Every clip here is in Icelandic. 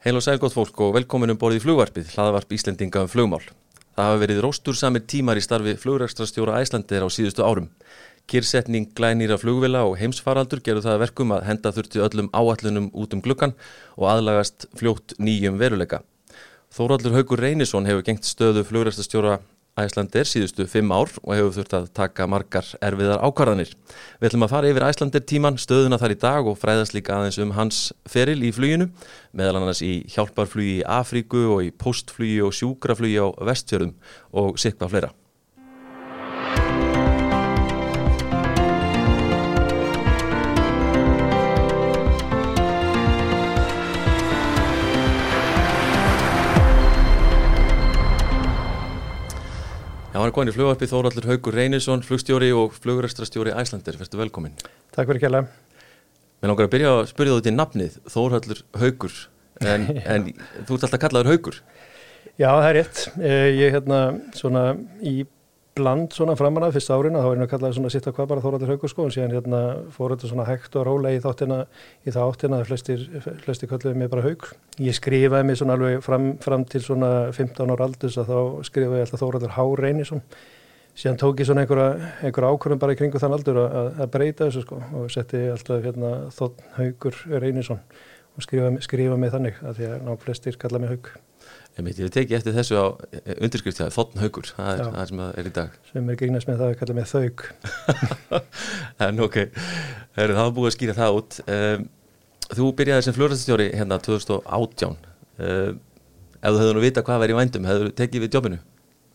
Heil og sælgótt fólk og velkomin um borðið í flugvarpið, hlaðvarp Íslendinga um flugmál. Það hafa verið róstur samir tímar í starfi flugrækstrastjóra Æslandir á síðustu árum. Kyrsetning glænýra flugvila og heimsfaraldur gerur það verkum að henda þurfti öllum áallunum út um glukkan og aðlagast fljótt nýjum veruleika. Þóraldur Haugur Reynisson hefur gengt stöðu flugrækstrastjóra Æslandir síðustu fimm ár og hefur þurft að taka margar erfiðar ákvarðanir. Við ætlum að fara yfir Æslandir tíman, stöðuna þar í dag og fræðast líka aðeins um hans feril í fluginu, meðal annars í hjálparflugi í Afríku og í postflugi og sjúkraflugi á vestfjörðum og sikpa fleira. Hann er komin í flugvarpi Þóraldur Haugur Reynisson, flugstjóri og flugræstrastjóri Æslandir. Fyrstu velkomin. Takk fyrir kjærlega. Mér langar að byrja að spyrja þú til nafnið, Þóraldur Haugur, en, en þú ert alltaf kallaður Haugur. Já, það er rétt. Ég er hérna svona í bland svona framan af fyrsta árina, þá er hérna að kalla svona sitt að hvað bara Þóraldur Haugur sko, en síðan hérna fór þetta svona hægt og rólega í þáttina, í það áttina að flestir, flestir kalluði mig bara Haug. Ég skrifaði mig svona alveg fram, fram til svona 15 ára aldus að þá skrifaði ég alltaf Þóraldur Há Reynisson. Síðan tók ég svona einhverja, einhverja ákvörðum bara í kringu þann aldur að, að breyta þessu sko og setti alltaf hérna Þórn Haugur Reynisson og skrifa, skrifa mig þannig að því að ná flestir kalla mig Haug. Ég veit, teki eftir þessu á undirskriftjaði, Þotn Haugur, það er það sem það er í dag. Sem er grínast með það að kalla mig Þaug. en ok, Heru, það var búið að skýra það út. Um, þú byrjaði sem fljóðræststjóri hérna 2018. Um, ef þú hefðu nú vita hvað verið í vændum, hefðu þú tekið við jobbinu?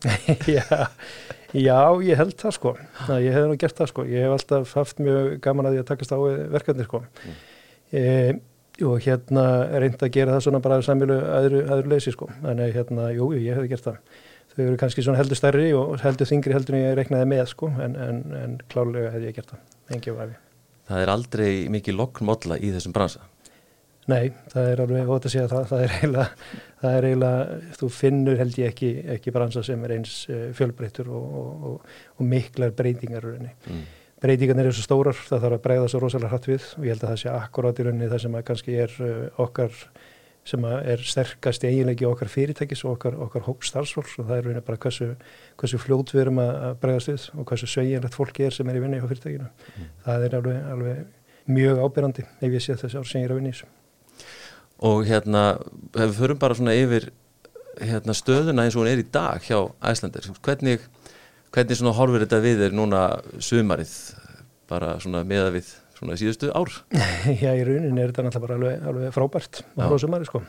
já, já, ég held það sko. Ná, ég hef nú gert það sko. Ég hef alltaf haft mjög gaman að ég að takast á verkefni sko. Mm. E, og hérna reyndi að gera það svona bara samilu aðru, aðru leysi sko. Þannig hérna, jú, ég hefði gert það. Þau eru kannski svona heldur stærri og heldur þingri heldur en ég reiknaði með sko en, en, en klálega hefði ég gert það, engi og afi Það er aldrei mikið lokkmólla í þessum bransa? Nei, það er alveg ótt að segja það, það er eiginlega, það er eiginlega, þú finnur held ég ekki, ekki bransa sem er eins fjölbreyttur og, og, og, og miklar breytingar mm breytingarnir eru svo stórar, það þarf að breyða svo rosalega hratt við og ég held að það sé akkurát í rauninni það sem að kannski er okkar sem að er sterkast í eiginleiki okkar fyrirtækis og okkar, okkar hópstarfsfólks og það er rauninni bara hversu, hversu fljót við erum að breyðast við og hversu sveigjanlegt fólki er sem er í vinni á fyrirtækinu. Mm. Það er alveg, alveg mjög ábyrrandi ef ég sé þessi ár sem ég er að vinni í þessu. Og hérna, ef við förum bara svona yfir hérna, stöðuna eins og hún er í dag hjá Æslandir, hvernig Hvernig svona horfur þetta við er núna sumarið, bara svona meða við svona síðustu ár? Já, í rauninni er þetta náttúrulega bara alveg, alveg frábært á sumarið sko.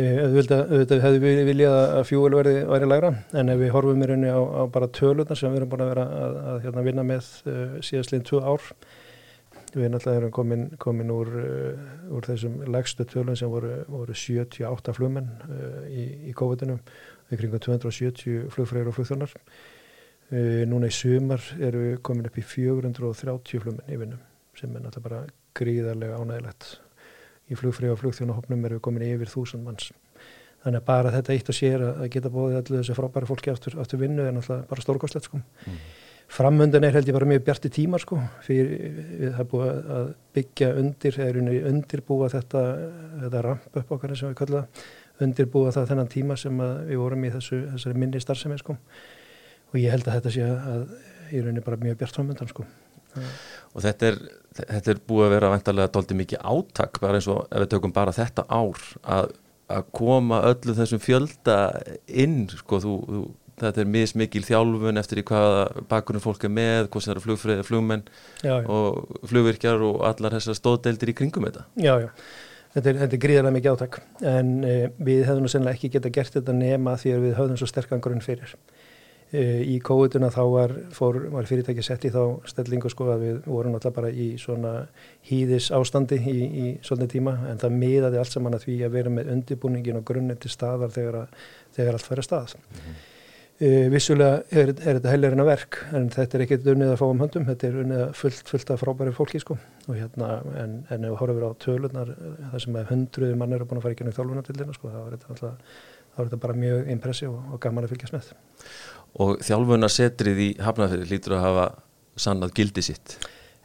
Auðvitað hefðu við viljað að fjúvel verði væri lægra, en ef við horfum í rauninni á, á bara tölunar sem við erum búin að vera að, að hérna, vinna með uh, síðastleginn tvö ár, við náttúrulega erum komin, komin úr, uh, úr þessum legstu tölun sem voru, voru 78 flugmenn uh, í, í COVID-19, við kringum 270 flugfræður og flugþjónar. Uh, núna í sumar eru við komin upp í 430 flugmenn í vinnum sem er náttúrulega bara gríðarlega ánægilegt. Í flugfrið og flugþjónahopnum eru við komin yfir þúsund manns. Þannig að bara þetta eitt og sér að geta bóðið allir þessi frábæri fólki aftur, aftur vinnu er náttúrulega bara stórkostlegt sko. Mm. Framöndan er held ég bara mjög bjarti tímar sko fyrir við það búið að byggja undir, eða undirbúa þetta, þetta ramp upp okkar sem við kalla undirbúa það þennan tíma sem við vorum í þessu, þessari minni starfsemi sko og ég held að þetta sé að í rauninni bara mjög bjart framöndan sko. Og þetta er, þetta er búið að vera vantarlega doldið mikið áttak bara eins og ef við tökum bara þetta ár að, að koma öllu þessum fjölda inn sko þú, þú þetta er mismikil þjálfun eftir í hvaða bakunum fólk er með, hvað sem eru flugfröði, flugmenn já, já. og flugvirkjar og allar þessar stóðdeildir í kringum þetta. Já, já. Þetta er, er gríðarlega mikið áttak en e, við hefðum sennilega ekki geta gert þetta nema því að við höfðum svo sterkan grunn fyrir. Í kóðutuna þá var, fór, var fyrirtæki sett í þá stellingu sko að við vorum alltaf bara í svona hýðis ástandi í, í svona tíma en það miðaði allt saman að því að vera með undirbúningin og grunninn til staðar þegar, að, þegar allt færi stað. Mm -hmm. uh, vissulega er, er þetta heilir en að verk en þetta er ekkert unnið að fá um höndum, þetta er unnið að fullt, fullt af frábæri fólki sko og hérna en, en ef við horfum við á tölunar það sem að hundruði mann eru búin að fara ekki nú þjálfuna til þeirna sko, þá er þetta alltaf þá er þetta bara mjög impressi og, og gaman að fylgjast með og þjálfuna setrið í Hafnarfjörði lítur að hafa sannað gildi sitt.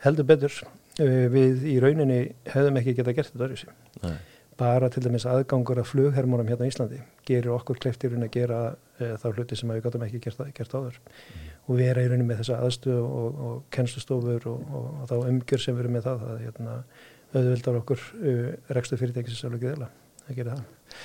Heldur betur. Við í rauninni hefðum ekki geta gert þetta öðruvísi. Bara til dæmis aðgangur að flughermónum hérna í Íslandi gerir okkur kleftirinn að gera e, þá hluti sem við gáttum ekki gert, gert áður. Mm. og erum í rauninni með þessa aðstöðu og, og kennslustofur og, og, og þá umgjör sem við erum með það það hérna, auðvildar okkur uh, rekstu fyrirtækis að gera það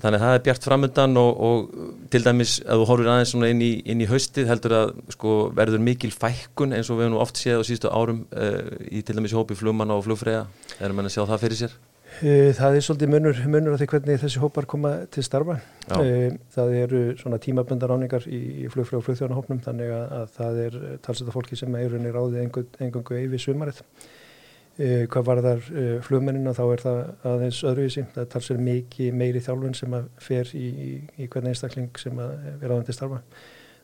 Þannig að það er bjart framöndan og, og til dæmis að þú horfir aðeins inn í, inn í haustið heldur að sko, verður mikil fækkun eins og við hefum oft séð á síðustu árum uh, í til dæmis hópi flugmanna og flugfræða. Erum við að sjá það fyrir sér? Uh, það er svolítið munur, munur af því hvernig þessi hópar koma til starfa. Uh, það eru svona tímaböndar áningar í, flugfræða og flugþjónahópnum þannig að, að það er talsetta fólki sem er unni ráðið engungu yfir sumarið. Uh, hvað var þar uh, flugmennina þá er það aðeins öðruvísi. Það er talsverð mikið meiri þjálfun sem að fer í, í, í hvern einstakling sem að vera aðeins til starfa.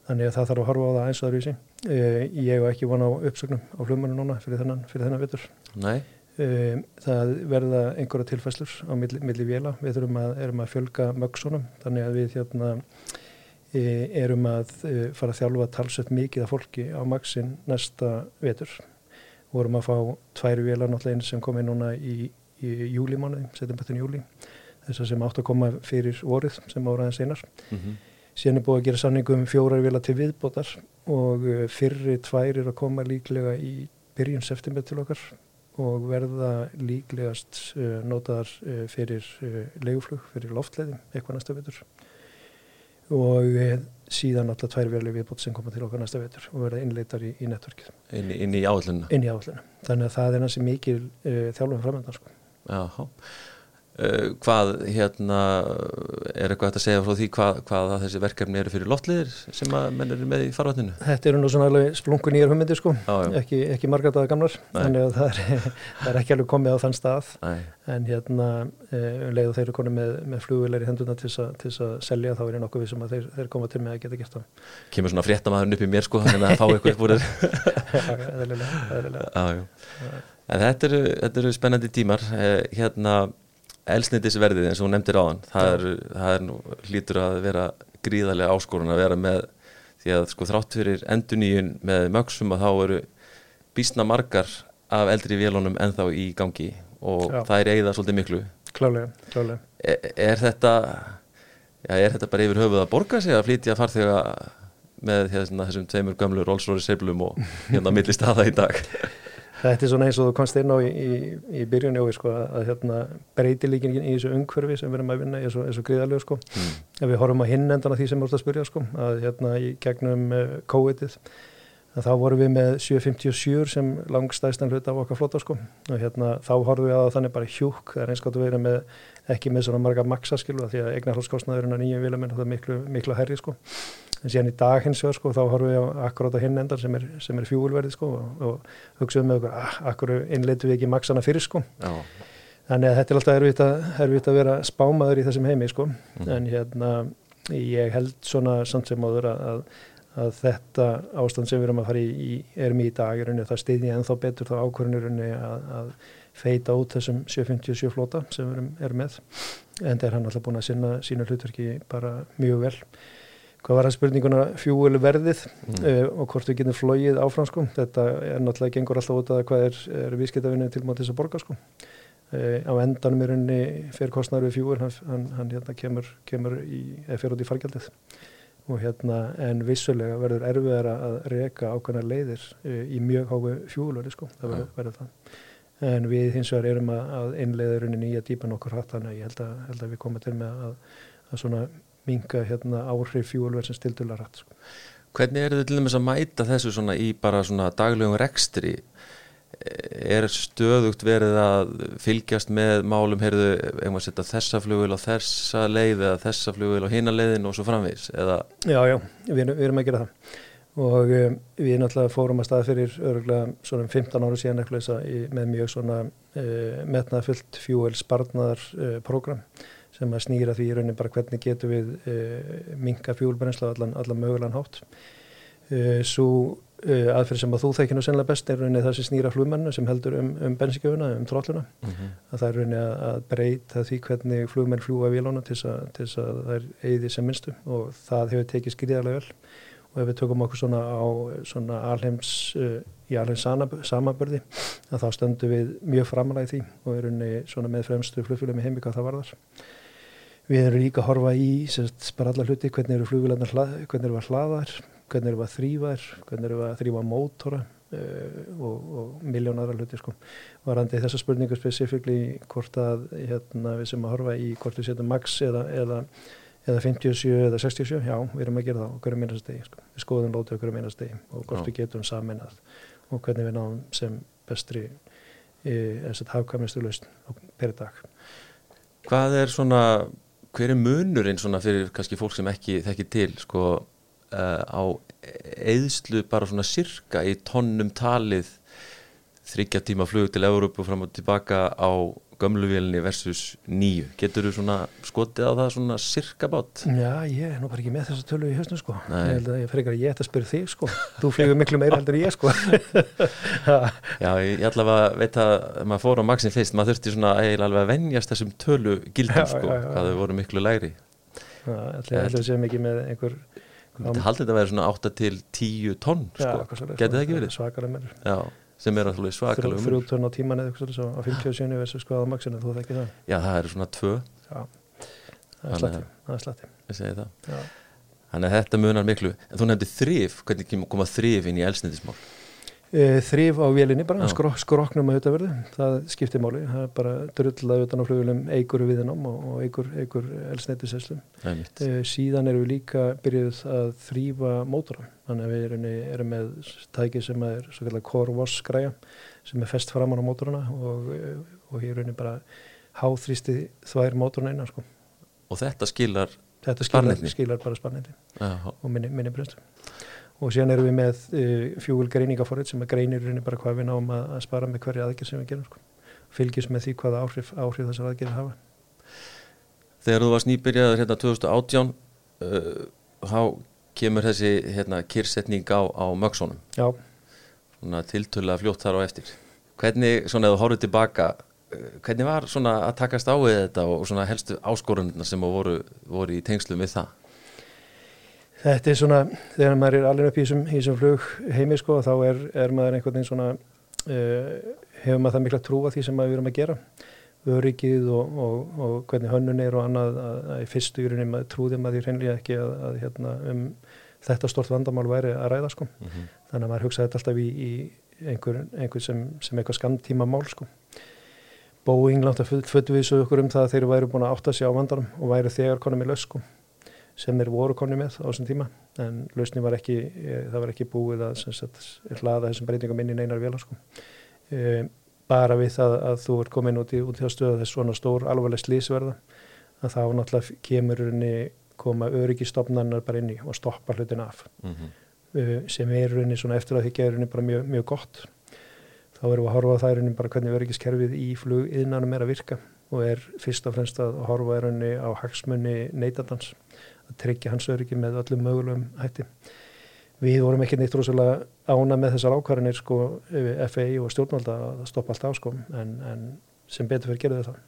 Þannig að það þarf að horfa á það eins öðruvísi. Uh, ég hef ekki vona á uppsögnum á flugmennu núna fyrir þennan, fyrir þennan vittur það verða einhverja tilfæslur á milli, milli vila við þurfum að, erum að fjölga mögsunum þannig að við hérna erum að fara að þjálfa talsett mikið af fólki á magsin næsta vetur vorum að fá tværi vélar náttúrulega eins sem kom inn núna í, í júlimánuði, setjum betur í júli þess að sem átt að koma fyrir vorið sem áraðin senar mm -hmm. síðan er búið að gera sanningum fjórar vélar til viðbótar og uh, fyrri tvær er að koma líklega í byrjun september til okkar og verða líklegast uh, notaðar uh, fyrir leguflug, fyrir loftleiðum eitthvað næsta betur og síðan alltaf tvær verli viðbótt sem koma til okkar næsta vetur og verða innleitar í, í netverkið. Inn, inn í áallinu? Inn í áallinu. Þannig að það er næstu mikil uh, þjálfum framöndan sko. Jáhá. Uh, hvað hérna er eitthvað að segja frá því hvað, hvað þessi verkefni eru fyrir loftliðir sem að menn eru með í farvatninu? Þetta eru nú svona alveg splungu nýjar hummindir sko, já, já. ekki, ekki margardaga gamlar, Nei. þannig að það er, það er ekki alveg komið á þann stað Nei. en hérna um leið og þeir eru konið með, með flugvilar í henduna til þess að selja þá er ég nokkuð við sem að þeir, þeir koma til með að geta gert það. Kemur svona fréttamaðurinn upp í mér sko, þannig að fá eitthvað úr þér. En þetta eru, þetta eru spennandi tímar, hérna elsnindisverðið eins og hún nefndir á hann það er, það er nú hlýtur að vera gríðarlega áskorun að vera með því að sko þrátt fyrir enduníun með mögsum að þá eru bísna margar af eldri vélunum ennþá í gangi og Já. það er eigða svolítið miklu. Klálega, klálega Er, er þetta ja, er þetta bara yfir höfuð að borga sig að flytja farþega með hérna, þessum tveimur gamlu Rolls-Royce seiflum og hérna millist aða í dag Þetta er svona eins og þú komst inn á í, í, í byrjunni og sko, að hérna, breyti líkingin í þessu umhverfi sem við erum að vinna í þessu gríðalögu sko. Mm. Ef við horfum að hinn endan að því sem við vorum að spyrja sko, að hérna í gegnum uh, COVID-ið þá vorum við með 757 sem langstæðstan hlut af okkar flóta sko og hérna þá horfum við að þannig bara hjúk það er einskjátt að vera með ekki með svona marga maksaskilu því að eignarhaldskostnaðurinn á nýjum vilja menn það er miklu, miklu herri sko en síðan í dag hins vegar sko þá horfum við á akkurát á hinn endan sem er, er fjúulverði sko og, og hugsaðum með okkur ah, akkur innleitu við ekki maksana fyrir sko Já. þannig að þetta er alltaf erfitt að, erfitt að vera spámaður í þessum heimi sko mm. en hérna ég held svona samt sem áður að, að, að þetta ástand sem við erum að fara í, í erum í dag er það stiðni ennþá betur þá ákvörnurunni að feita út þessum 757 flóta sem við erum, erum með en það er hann alltaf búin að sinna sína hlutverki bara mjög vel hvað var það spurninguna fjúvel verðið mm. uh, og hvort við getum flóið áfram sko. þetta er náttúrulega gengur alltaf út að hvað er, er viðskiptavinni til mót þess að borga sko. uh, á endanum er henni fyrir kostnæður við fjúvel hann, hann, hérna, kemur, kemur í, fyrir út í fargjaldið og hérna en vissulega verður erfiðar að reyka ákveðna leiðir uh, í mjög hágu fjúvelverði sko. það verður, verður það en við hins vegar erum að einlega rauninni í að dýpa nokkur hatt þannig að ég held að, held að við komum til með að, að svona minga hérna, áhrif fjúulverðsins til dularætt. Sko. Hvernig er þetta til dæmis að mæta þessu svona í bara svona daglegum rekstri? Er stöðugt verið að fylgjast með málum, heyrðu, einhvern veginn að setja þessa flugil á þessa leið eða þessa flugil á hina leiðin og svo framvís? Eða... Já, já, við, við erum að gera það og um, við náttúrulega fórum að stað fyrir öruglega svona 15 ára síðan eitthvað með mjög svona uh, metnaðfullt fjúel spartnaðar uh, program sem að snýra því í raunin bara hvernig getur við uh, minka fjúlbrennsla allan, allan mögulegan hátt. Uh, Svo uh, aðferð sem að þú þekkir nú sennilega best er raunin það sem snýra flugmennu sem heldur um, um bensinkjöfuna, um trólluna. Mm -hmm. að það er raunin að, að breyta því hvernig flugmenn fljúa vilónu til þess að það er eigði sem minnstu og það hefur tekið skriðarlega vel. Og ef við tökum okkur svona á svona alheims í alheims samanbörði að þá stöndum við mjög framalega í því og erum svona með fremstu flugfélagum í heimi hvað það varðar við erum líka að horfa í sérst, bara alla hluti hvernig eru flugfélagarna hvernig eru að hlaðar hvernig eru að þrýfa hvernig eru að þrýfa mótora uh, og, og miljónara hluti sko. varandi þessa spurningu spesifíkli hvort að hérna, við sem að horfa í hvort við setjum max eða, eða eða 57 eða 67, já, við erum að gera það okkur um einastegi, sko. við skoðum lótið okkur um einastegi og hvort já. við getum saminað og hvernig við náum sem bestri þess að hafkamnistu lausn per dag Hvað er svona, hver er munurinn svona fyrir kannski fólk sem ekki þekkir til sko uh, á eðslu bara svona sirka í tónnum talið þryggja tíma flug til Európu fram og tilbaka á gömluvílinni versus nýju. Getur þú svona skotið á það svona sirka bát? Já, ég er nú bara ekki með þessa tölu í höstum sko. Nei. ég held að ég fer ekki að ég ætta að spyrja þig sko. Þú flygur miklu meira heldur ég sko. Já, ég allavega veit að maður fór á maksin fyrst maður þurfti svona eiginlega alveg að vennjast þessum tölu gildum sko, já, já, já. hvað þau voru miklu læri Já, að það sé mikið með einhver Þetta haldið að vera svona 8 til 10 tonn sko, getið það ekki verið? Já sem er alltaf svakalega umur þrjútturn á tíman eða eitthvað svo á 57 versus skoða maksinu, þú þekki það? Já það eru svona tvö. Já, það er slatti það er slatti þannig að þetta munar miklu. En þú nefndi þrif, hvernig koma þrif inn í elsnindismál e, þrif á vélinni bara, skrok, skroknum að auðvitað verði það skiptir máli, það er bara drullað utan á flugulum eigur viðinám og, og eigur, eigur elsnindisesslum e, síðan erum við líka byrjuð að þrýfa mótora þannig að við erum, erum með tæki sem er svo kallar core wash græja sem er fest framann á mótoruna og, og hér er bara háþrýsti þvær mótoruna innan sko. og þetta skilar þetta skilar, skilar bara sparniti og minni, minni breynslu og síðan erum við með uh, fjúil greiningaforrið sem er greinir bara hvað við náum að, að spara með hverja aðgerð sem við gerum sko. fylgjus með því hvaða áhrif, áhrif þessar aðgerð hafa. Þegar þú varst nýbyrjaður hérna 2018 uh, há kemur þessi hérna, kyrsetning á, á mögssónum tiltöla fljótt þar á eftir. Hvernig, svona eða horfið tilbaka eh, hvernig var svona að takast á við þetta og svona helstu áskorunna sem voru, voru í tengslu með það Þetta er svona þegar maður er alveg upp í þessum flug heimi sko þá er, er maður einhvern veginn svona uh, hefur maður það mikla trú að því sem maður erum að gera öryggið og, og, og hvernig hönnun er og annað að, í fyrstu yrunum maður trúði maður hreinlega ekki að, að hérna, um þetta stort vandamál væri að ræða sko. Mm -hmm. Þannig að maður hugsaði þetta alltaf í, í einhver, einhver sem, sem eitthvað skamtíma mál sko. Boeing látt að föttuvísu okkur um það að þeir væri búin að átta sig á vandarum og væri þegar konum í sko sem þeir voru konum með á þessum tíma en lausni var ekki, eh, það var ekki búið að sagt, hlaða þessum breytingum inn í neinar vila sko. E, bara við það að þú er komin út í, út í stöðu þess svona stór alvarleg slísverða að þá náttúrulega kemur unni koma öryggistofnanar bara inn í og stoppa hlutin af mm -hmm. sem er unni svona eftir að því gerunni bara mjög, mjög gott þá erum við að horfa á það unni bara hvernig öryggiskerfið í flug innanum er að virka og er fyrst og fremst að horfa unni á hagsmunni neytandans að tryggja hans öryggi með öllum mögulegum hætti. Við vorum ekki neitt rosalega ána með þessar ákvarðinir sko FAI og stjórnvalda að stoppa allt á sko en, en sem betur fyrir gerðu það.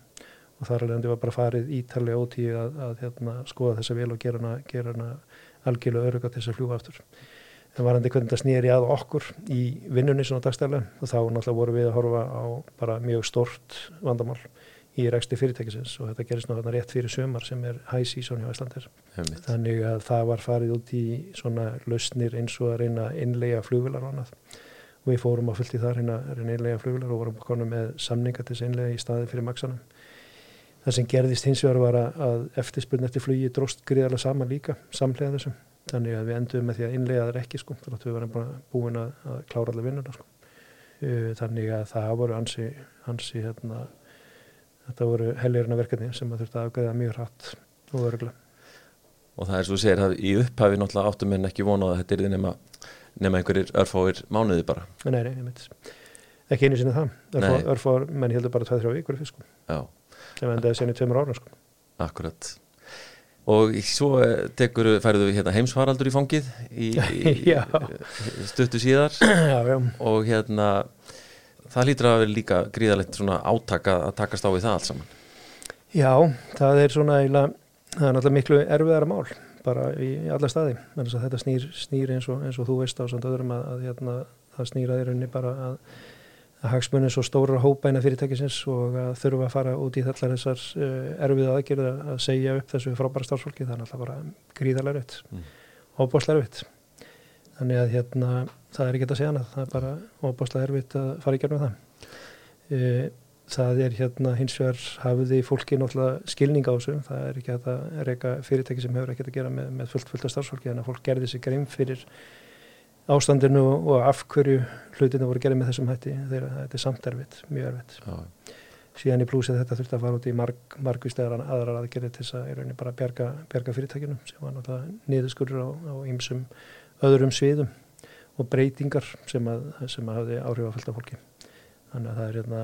Og þar alveg var bara farið ítalega ótíð að, að hérna, skoða þessa vel og gera hana, gera hana algjörlega öruga til þess að fljúa aftur. En varandi hvernig það snýri að okkur í vinnunni svona dagstæðlega og þá náttúrulega voru við að horfa á bara mjög stort vandamál í ræksti fyrirtækisins og þetta gerist náttúrulega rétt fyrir sömar sem er high season hjá Íslandir. Þannig að það var farið út í svona lausnir eins og að reyna innlega flugvilar og annað og við fórum að fylgja það reyna, reyna innlega flugvilar og vorum konum með samninga til þess innlega í staði fyrir maksanum Það sem gerðist hins vegar var að eftirspurn eftir flugi dróst gríðarlega saman líka, samlega þessum. Þannig að við enduðum með því að innlega það ekki sko, þannig að við varum búin að, að klára allir vinnuna sko. Þannig að það voru ansi, ansi hérna, þetta voru helgirina verkefni sem að þurfti að afgæða mjög hratt og öruglega. Og það er svo að segja að í upphafi náttúrulega áttum en ekki vonað að þetta er nema, nema einhverjir örfáir mánuði bara. Nei, nei, ég myndis. Ekki einu sinni það. Örfáir menn heldur bara 2-3 vikur sko. Já sem endaði sen í tveimur ára sko. Akkurat og svo eh, tekur, færðu hérna heimsfaraldur í fangið í, í stuttu síðar já, já. og hérna það lítur að vera líka gríðalegt svona átaka að takast á við það allt saman. Já, það er svona eiginlega, það er náttúrulega miklu erfiðara mál bara í, í alla staði. Þetta snýr, snýr eins, og, eins og þú veist á samt öðrum að, að hérna, það snýr að í rauninni bara að, að hagsmunni svo stóra hópaina fyrirtækisins og að þurfa að fara út í þallar þessar uh, erfiðu aðgerða að segja upp þessu frábæra starfsfólki. Það er alltaf bara gríðarlega rutt mm. óbúslega rutt þannig að hérna það er ekki að segja annað. Það er bara óbúslega erfitt að fara í gerðum það. Uh, það er hérna hins vegar hafiði fólki náttúrulega skilning á þessu. Það er ekki að reyka fyrirtæki sem hefur ekkert að gera með, með fullt fullt af starfsfólki þannig að fólk gerði sig grein fyrir ástandinu og af hverju hlutinu voru gerði með þessum hætti. Þegar þetta er samt erfitt, mjög erfitt. Já. síðan í blúsið þetta þurfti að fara út í marg, margvístegar aðrar aðgerði til þess að í rauninni bara bjarga, bjarga fyrirtækinu sem var náttúrulega niðurskurður á, á ýmsum öðrum sviðum og breytingar sem að, sem að hafði áhrif fullt af fólki. Þannig að það er hérna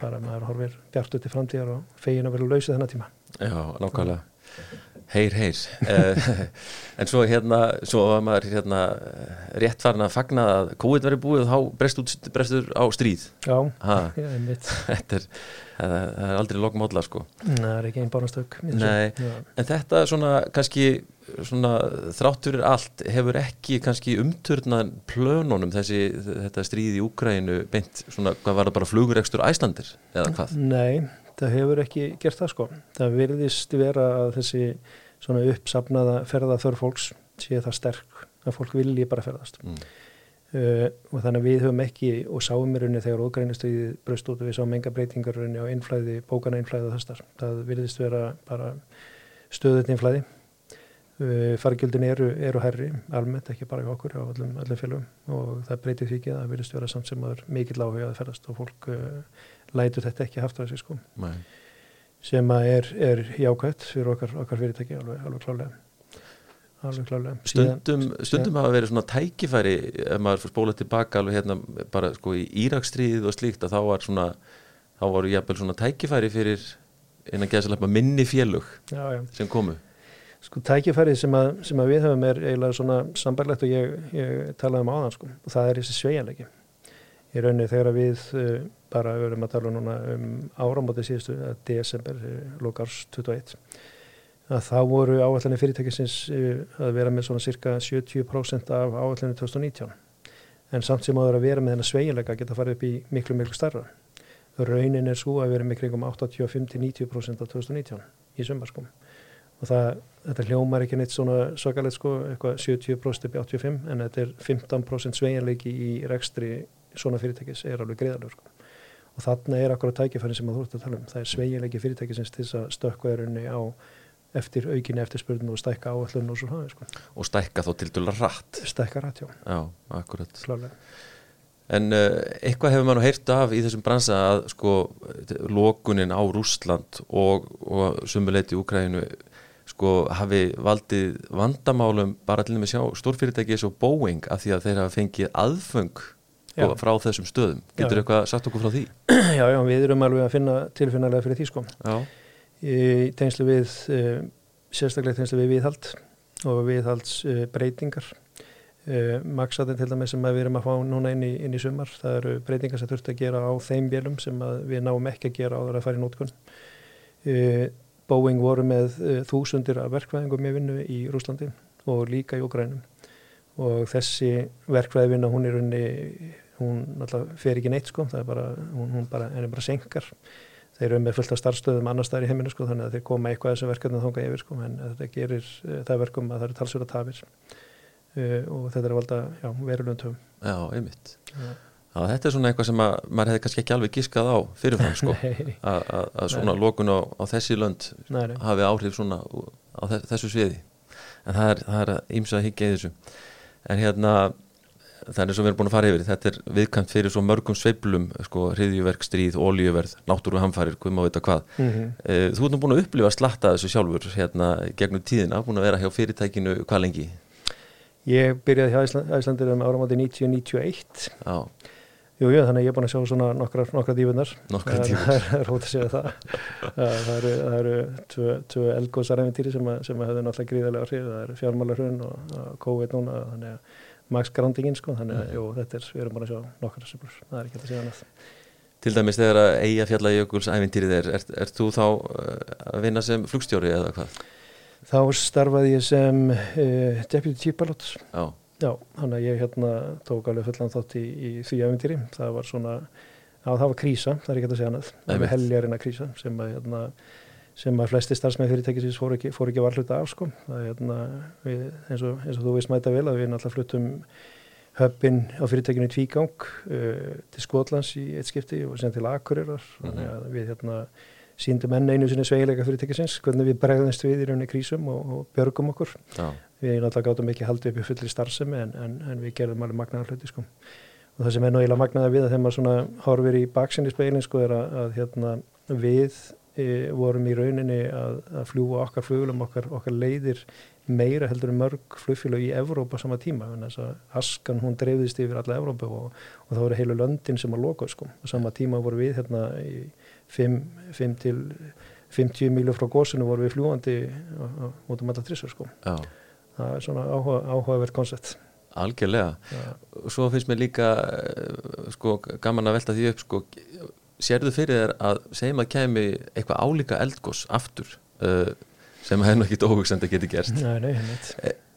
bara maður horfir bjart út í framtíðar og fegin að vera lausið þennan tíma. Já, nákvæmlega Heyr, heyr. Uh, En svo hérna, svo var maður hérna rétt farin að fagna að COVID verið búið og þá brestur á stríð. Já, ég er mitt Þetta er, það er aldrei lokmódla sko. Nei, það er ekki einn bánastök Nei, en þetta svona kannski svona þrátturir allt hefur ekki kannski umturnan plönunum þessi þetta stríði í Úkrænu beint svona hvað var það bara flugurekstur æslandir eða hvað? Nei, það hefur ekki gert það sko. Það virðist vera að þessi svona uppsapnaða ferða þörf fólks sé það sterk að fólk vilji bara ferðast mm. uh, og þannig að við höfum ekki og sáum í rauninni þegar Úkrænustuðið bröst út og við sáum enga breytingar rauninni á innflæði, bókana innflæði og þessar. Það virðist vera bara stöðut innflæði Eh, fargjöldin eru, eru herri almennt ekki bara í okkur á öllum, öllum félagum og það breytir því ekki að það vilist vera samt sem að mikill áhuga að ferðast og fólk uh, lætur þetta ekki haft á þessi sko Nei. sem að er, er jákvæmt fyrir okkar, okkar fyrirtæki alveg, alveg klálega alveg klálega Stundum, stundum hafa verið svona tækifæri ef maður fyrir spólað tilbaka alveg hérna bara sko í Írakstríð og slíkt að þá var svona þá voru jæfnvel svona tækifæri fyrir einan geðsalepa minni félug já, já. sem komu Sko tækifærið sem, sem að við höfum er eiginlega svona sambarlegt og ég, ég talaði um áðan sko og það er þessi sveianleiki. Í rauninni þegar við uh, bara verum að tala núna um áramóti síðustu, að desember, eh, lokars 21, að þá voru áallinni fyrirtækisins uh, að vera með svona cirka 70% af áallinni 2019. En samt sem áður að vera með þennan sveianleika geta farið upp í miklu, miklu starra. Raunin er svo að vera með kringum 85-90% af 2019 í sömbarskum og það, þetta hljómar ekki neitt svona svakalegt sko, eitthvað 70% upp í 85 en þetta er 15% sveigjanleiki í rekstri svona fyrirtækis er alveg greiðalur sko. Og þarna er akkurat tækifæri sem að þú ert að tala um það er sveigjanleiki fyrirtækisins til þess að stökka erunni á eftir aukinni eftirspurðinu og stækka áallun og svo hafi sko. og stækka þó til dula rætt stækka rætt, já, já akkurat Klálega. En uh, eitthvað hefur maður heyrt af í þessum bransa að sko lokunin á Rúsland og, og sumuleiti Úkræðinu sko hafi valdið vandamálum bara til með sjá stórfyrirtæki eins og Boeing af því að þeir hafa fengið aðfeng sko, frá þessum stöðum. Getur eitthvað sagt okkur frá því? Já, já, við erum alveg að finna tilfinnalega fyrir því sko. Í tegnslu við, uh, sérstaklega tegnslu við viðhald og viðhaldsbreytingar. Uh, Maksaðin til dæmis sem við erum að fá núna inn í, inn í sumar, það eru breytingar sem þurft að gera á þeim björnum sem við náum ekki að gera á það að fara í nótkunn. Boeing voru með þúsundir af verkvæðingum í vinnu í Rúslandi og líka í Ukrænum og þessi verkvæðvinna hún er unni, hún alltaf fer ekki neitt sko, það er bara, hún, hún bara, er bara senkar. Þeir eru með fullt af starfstöðum annar staðar í heiminu sko, þannig að þeir koma eitthvað þessum verkefnum þónga yfir sko, en þetta gerir uh, það verkum að það eru talsverða tafir uh, og þetta er að valda, já, verulegum töfum. Já, einmitt. Já. Já, þetta er svona eitthvað sem að, maður hefði kannski ekki alveg gískað á fyrirfram sko, að svona Nei. lókun á, á þessi lönd Nei. hafi áhrif svona á þessu sviði en það er ímsa að í þessu en hérna það er eins og við erum búin að fara yfir þetta er viðkant fyrir svo mörgum sveiblum sko, hriðjuverk, stríð, ólíuverð, náttúru hamfarir, hvað maður veit að hvað mm -hmm. þú ert nú búin að upplifa að slatta þessu sjálfur hérna gegnum tíðina, búin að vera hjá fyrirtækinu hvað lengi? Ég byrjaði hjá Æslandir um áramáti 1991 Já Jú, jú, þannig að ég er búin að sjá svona nokkra, nokkra dífunar. Nokkra dífunar. Það er hótt að segja það. það eru, tvö, elgóðsaræfintýri sem, sem hefðu náttúrulega gríðarlega hrið. Það eru fjármálarhrun og, og COVID núna, þannig að Max Grandingin, sko, þannig að, mm. jú, þetta er, við erum búin að sjá nokkra semur. Það er ekki að segja annað. Til dæmis þegar að eiga fjalla jökuls æfintýrið er, er, er þú þá uh, að vinna sem flugstjóri eða hvað? Þá starfaði ég sem uh, deputy chief pilot. Já. Já, þannig að ég hérna tók alveg fullan þátt í, í því æfintýri. Það var svona, já það var krísa, það er ekki að segja annað. Það Einmitt. var heljarina krísa sem að, hérna, sem að flesti starfsmenn fyrirtækisins fór ekki, fór ekki varhluta af sko. Það er hérna, við, eins, og, eins og þú veist mæta vel að við náttúrulega fluttum höppin á fyrirtækinu í tvígang uh, til Skotlands í eitt skipti og sem til Akureyrar. Þannig að við hérna síndum enn einu sinni sveigilega fyrirtækisins, hvernig við bregðumst við í rauninni krísum og, og björgum okkur Já. við náttúrulega gátum ekki haldið upp í fulli starfsemi en, en, en við gerðum alveg magnaðar hluti sko. og það sem er eiginlega magnaðar við að þegar maður svona horfir í baksinni speilin sko er að, að hérna, við e, vorum í rauninni að, að fljúa okkar flugulum okkar, okkar leiðir meira heldur en mörg flugfélög í Evrópa sama tíma þess að askan hún dreifðist yfir alla Evrópa og, og það voru heilu löndin sem að loka sko. og sama tíma voru við hérna í 5 til 50 mílu frá gósinu voru við fljúandi út um alla trissur sko Já. það er svona áhuga, áhugaverð koncept Algjörlega. Já. Svo finnst mér líka eh, sko gaman að velta því upp sko sérðu fyrir þér að segjum að kemi eitthvað álíka eldgós aftur uh, sem hefði nú ekkit óhugsend að geti gerst Nei, nei, einmitt.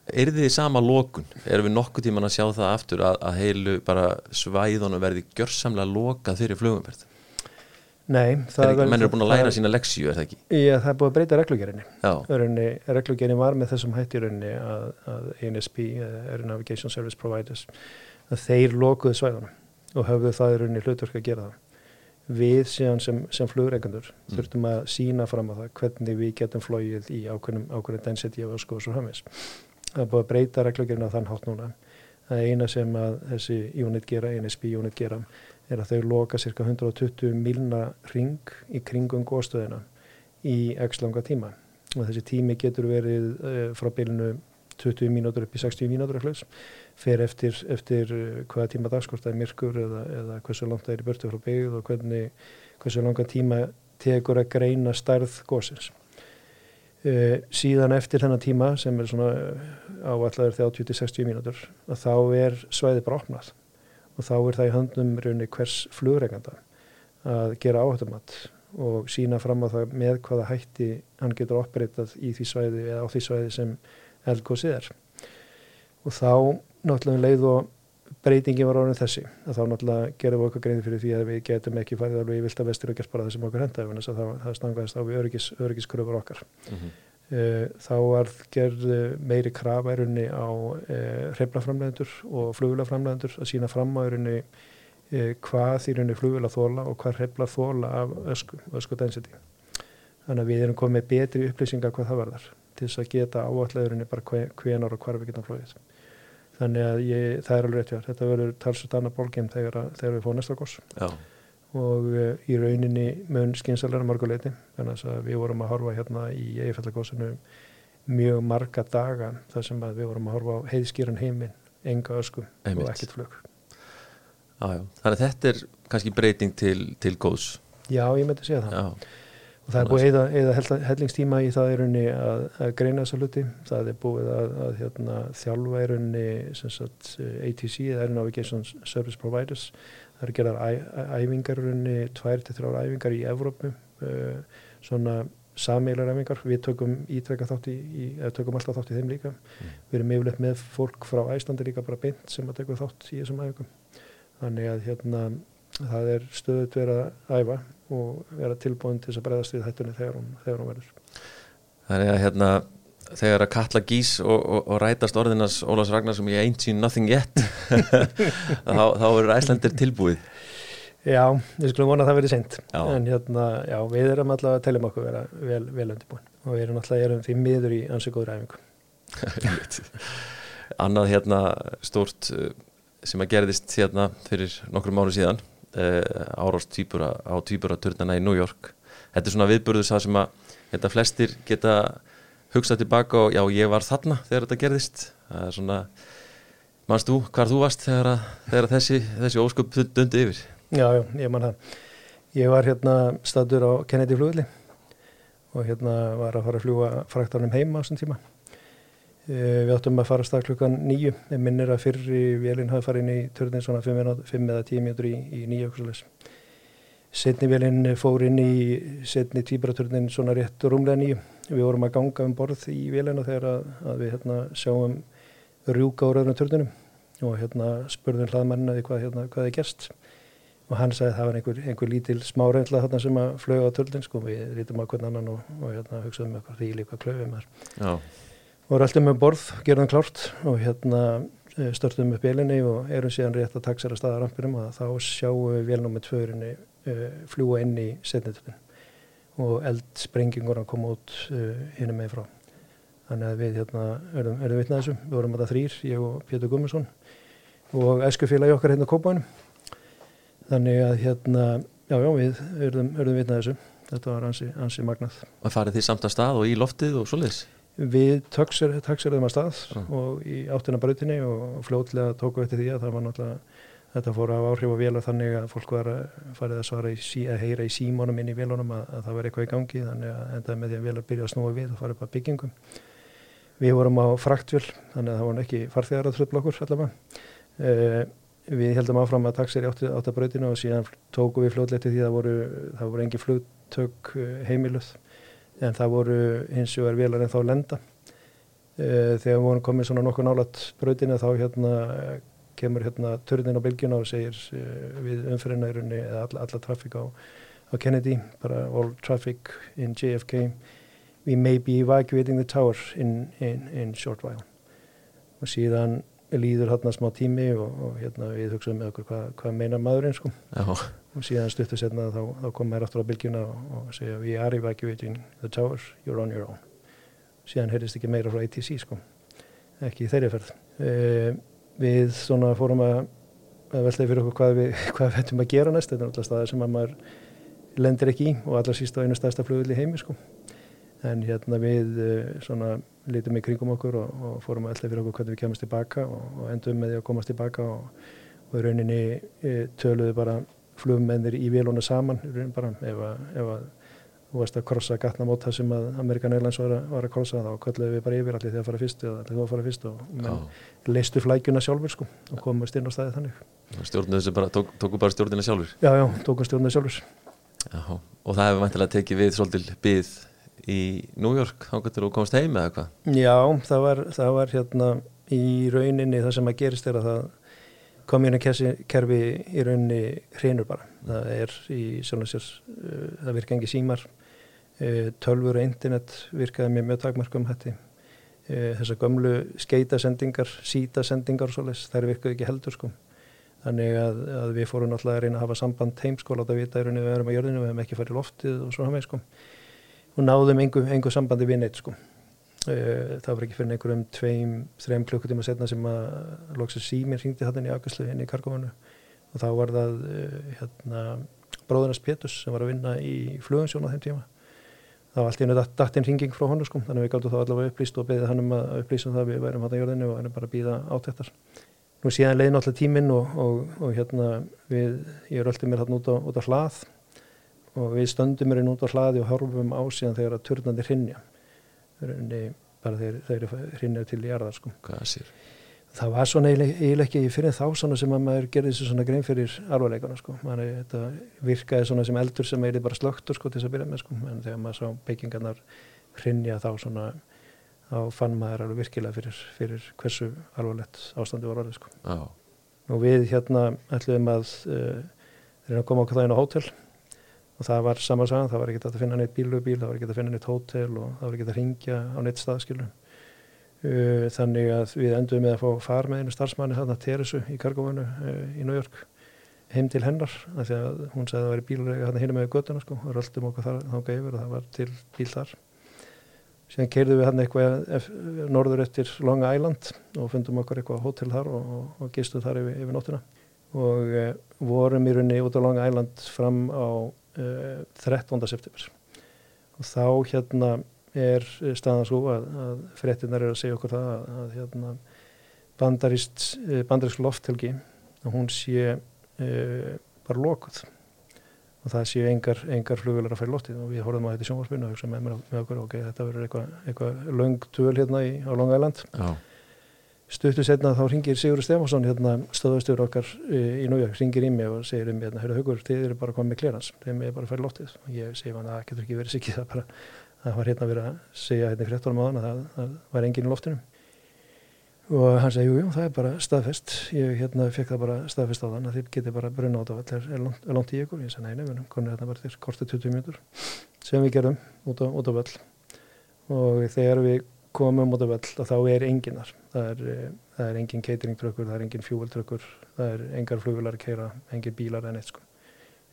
Er þið í sama lokun? Erum við nokkuð tíman að sjá það aftur að, að heilu bara svæðunum verði gjörsamlega lokað fyrir flugumverð? Nei, Það er ekki, menn eru búin að læra það- sína leksíu, er það ekki? Já, það er búið að breyta reglugerinni. Reglugerinni var með þessum hætti í rauninni að, að ANSP, eh, Air Navigation Service Providers, að þeir lokuðu svæðunum og höfðu það í rauninni hlutverk að gera það. Við síðan sem, sem flugreikandur Mm. þurftum að sína fram á það hvernig við getum flóið í ákveðnum, ákveðnum density af ösku og svo hamis. Það er búið að breyta reglugerinni á þann hátt núna. Það eina sem að þessi unit gera, ANSP unit gera, er að þau loka cirka 120 milna ring í kringum góðstöðina í x langa tíma og þessi tími getur verið uh, frá bylunu 20 mínútur upp í 60 mínútur fer eftir, eftir uh, hvaða tíma dagskort það er myrkur eða, eða hversu langt það er í börtu frá byggð og hvernig, hversu langa tíma tekur að greina stærð góðsins. Uh, síðan eftir þennan tíma sem er svona áallar 30-60 mínútur að þá er svæði bara opnað og þá er það í höndum raunni hvers flugreganda að gera áhættumat og sína fram á það með hvaða hætti hann getur operatað í því svæði eða á því svæði sem eldgósið er og þá náttúrulega um leið og breytingi var orðin þessi að þá náttúrulega gerum við okkar greið fyrir því að við getum ekki farið alveg í vilda vestur og gert bara það sem okkur henda þannig að það, það stangaðist á við öryggis, öryggiskröfur okkar. Mhm. uh, þá var gerð eh, meiri krafa í rauninni á uh, hreiflaframlegendur og flugulaframlegendur að sína fram á í rauninni hvað í rauninni flugula þóla og hvað hreiflar þóla af ösku, ösku density. Þannig að við erum komið betri upplýsingar hvað það verðar til þess að geta áallegurinn bara hve- hvenar og hvar við getum flóið þannig að ég, það er alveg rétt hjá þetta verður talsvöld annað bólgeim þegar, þegar við fóðum næsta Já, og uh, í rauninni mun skynsalega marguleiti þannig að við vorum að horfa hérna í eigifellagósinu mjög marga daga þar sem við vorum að horfa á heiðskýran heiminn, enga ösku Einmitt. og ekkert já. Þannig að þetta er kannski breyting til, til góðs. Já, ég myndi segja það. Já, Og það er búið að eyða hellingstíma í það í rauninni að, að greina þessa hluti. Það er búið að, að hérna, þjálfa rauninni sem sagt, ATC, Air Navigation Service Providers. Það eru gerðar æfingar rauninni, tvær til þrjár æfingar í Evrópu, uh, svona sameilar æfingar. Við tökum ítrekka þátt í, í eða tökum alltaf þátt í þeim líka. Við erum yfirleitt með fólk frá Æslandi líka bara beint sem að tekur þátt í þessum æfingum. Þannig að hérna, það er stöðut verið að æfa og vera tilbúin til þess að bregðast við hættunni þegar hún, þegar hún verður. þannig að hérna þegar að kalla gís og, og, og rætast orðinans Ólafs Ragnar sem ég ain't seen nothing yet þá, þá er Æslandir tilbúið Já, við skulum vona að það verið seint en hérna, já, við erum allavega að telja um okkur vera vel, vel undirbúin og við erum alltaf erum því miður í ansi góður æfingu. annað hérna stórt uh, sem að gerðist hérna fyrir nokkrum mánu síðan árást týpura á týpura turnana í New York þetta er svona viðburður sá sem að þetta flestir geta hugsað tilbaka og já ég var þarna þegar þetta gerðist það er svona manst þú hvar þú varst þegar, að, þegar þessi, þessi ósköp dundi yfir Já, já, ég man það. Ég var hérna staður á Kennedy flugulli og hérna var að fara að fljúa fraktarnum heima á þessum tíma. Eh, Við áttum að fara að stað klukkan nýju. Ég minnir að fyrri vélinn hafi farið inn í törnin svona 5 eða 10 mjöndur í, í nýju okkursulegs. Setni vélinn fór inn í setni tvíbaraturnin svona rétt rúmlega nýju við vorum að ganga um borð í vélina þegar að, að við hérna, sjáum rjúka úr öðrum törnunum og hérna spurðum hlaðmannaði hvað, hérna, hvað er gerst. Og hann sagði að það var einhver, einhver lítil smáreinla þarna sem að flöga á törlun sko, við lítum á hvern annan og, og hérna, hugsaðum eitthvað því líka klöfum og röldum um borð, gerðum klárt og hérna eh, störtum upp vélinni og erum síðan rétt að taksera staðarampirum og þá sjáum við vélnum með tvörinni uh, fljúa inn í setnitölun og eldsprengingur að koma út uh, hinn með frá. Þannig að við hérna, erum, erum vitnað þessu, við vorum að það þrýr, ég og Pétur Gummarsson og æskufélagi okkar hérna Kópánum. Þannig að hérna, já, já, við erum, erum vitnað þessu, þetta var ansi, ansi magnað. Og farið því samt að stað og í loftið og svoleiðis? Við tökserðum að stað uh. og í áttina brautinni og fljótlega tóku eftir því að það var náttúrulega Þetta fór á áhrif og vélar þannig að fólk var að farið að svara sí, að heyra í símónum inn í vélunum að, að það var eitthvað í gangi þannig að endaði með því að vélar byrja að snúa við og fara upp að byggingum. Við vorum á fraktvél þannig að það voru ekki farþegar að tröfla okkur allavega. Uh, við heldum áfram að taksir í áttabrautinu og síðan tóku við fljóðleiti því að það voru, það voru engi flugtök eh, heimiluð en það voru hins vegar vélar en þá lenda. Uh, þegar við vorum komið svona nokkuð nálat brautinu þá hérna kemur hérna törnin á bylgjuna og segir uh, við umfyrirnairunni eða alla, alla trafík á, á Kennedy, bara all traffic in JFK we may be evacuating the tower in, in, in short while og síðan líður hérna smá tími og, og hérna við hugsaðum með okkur hvað hva meina maðurinn sko. Já. og síðan stuttu setna þá, þá kom maður aftur á bylgjuna og, og segja we are evacuating the tower, you're on your own. Síðan heyrðist ekki meira frá ATC sko. Ekki í þeirri ferð. Uh, við svona fórum að, að veltaði fyrir okkur hvað við, hvað við ættum að gera næst. Þetta er alltaf staðar sem að maður lendir ekki í og allra síst á einu staðsta flugvill í heimi sko. en hérna við eh, svona lítum í kringum okkur og, og fórum að veltaði fyrir okkur hvernig við kemast tilbaka og, og endum með því að komast tilbaka og, og í rauninni e, töluðu bara flugmennir í véluna saman bara ef að, ef að þú veist að krossa gatnamóta sem að Amerikan Airlines var var að krossa þá kalluðu við bara yfir allir þegar að fara fyrst eða allir þú að fara fyrst og menn leistu flækjuna sjálfur sko og komast inn á staði þannig. Stjórnuðu sem bara, tók, tóku bara stjórnina sjálfur? Já, já, tókum stjórnina sjálfur já, Og það hefur mæntilega tekið við svolítil byggð í New York þá getur þú komast heim eða hvað? Já, það var, það var hérna í rauninni það sem að gerist er að það komjörnkerfi í rauninni hrinur bara. Það er í sjálfins sér uh, það virka engi símar. Uh, tölfur og internet virkaði með mjög takmarkum hætti. Uh, þessar gömlu skeitasendingar sítasendingar og svolítið þær virkaði ekki heldur sko. Þannig að, að við fórum alltaf að reyna að hafa samband heimskóla átt að vita í rauninni við erum á jörðinu við hefum ekki farið loftið og svona með sko og náðum engu, sambandi við neitt sko. Það var ekki fyrir einhverjum tveim, þreim klukkutíma setna sem að loksið síminn ringdi hann í Augustlu inn í Kargófanu og þá var það uh, hérna, bróðunars Pétus sem var að vinna í flugansjón á þeim tíma. Þá var allt í hennu dattinn ringing frá honum sko. Þannig að við gáttum þá allavega upplýst og beðið hann um að upplýsa um það við værum hann á jörðinu og hann er bara að býða átættar nú síðan leiði náttúrulega tíminn og, og, og hérna við, ég röldi mér hann út á, út á hlað og við stöndum mér inn út á hlaði og horfum á síðan þegar að turnandi hrinja bara þeir, þeir hrinja til í jarðar sko. Það var svona eiginlega ekki fyrir þá sem að maður gerði þessu svona grein fyrir alvarleikana sko, virkaði svona sem eldur sem er bara slögtur sko til þess að byrja með sko, en þegar maður sá beigingarnar hrinja þá svona þá fann maður alveg virkilega fyrir, fyrir hversu alvarlegt ástandi var orðið sko. Og við hérna ætlum að uh, reyna að koma okkur það inn á hótel og það var samansagan, það var ekki að finna neitt bílubíl, það var ekki að finna neitt hótel og það var ekki að ringja á neitt staðskilum Uh, þannig að við endum með að fá far með einu starfsmanni hérna Teresu í Kargófanu uh, í York heim til hennar af því að hún sagði að það væri bílurega hérna hérna með göttuna sko og röldum okkur þar þánga yfir og það var til bíl þar. Síðan keirðum við hann eitthvað norður eftir Long Island og fundum okkur eitthvað hótel þar og, og, og gistuð þar yfir, yfir nóttina. Og uh, vorum í runni út á Long Island fram á 13. september og þá hérna er staðan svo að, að frettinnar er að segja okkur það að, að hérna, bandarist eh, bandarist lofthelgi að hún sé e, bara lokuð og það séu engar, engar flugvelar að færa loftið og við horfum á þetta í sjónvarspinu og hugsaðum með, með, okkur ok, þetta verður eitthvað eitthva löngtöl hérna í, á Long Island Já. Stuttu setna þá ringir Sigur Stefánsson hérna stöðastur okkar e, í Nújörg, ringir í mig og segir um hérna, hörru hugur, þið eru bara komið með klerans, þeim er bara að færa loftið. Og ég segi hann að það getur ekki verið sikið það það var hérna verið að segja hérna fréttunum á hann að það, það var engin í loftinu. Og hann segi, jú, jú, það er bara staðfest. Ég hérna fekk það bara staðfest á þann að þið geti bara brunna á þetta er, er, er langt í ykkur, ég segi, nei, nefnum, konur hérna bara þér kortið 20 mjöndur sem við gerum út á, út á og þegar við komum út á völl og þá er enginar það er, eh, það er engin cateringtrökkur það er engin fjúveltrökkur, það er engar flugvilar að keira, engin bílar en eitt sko.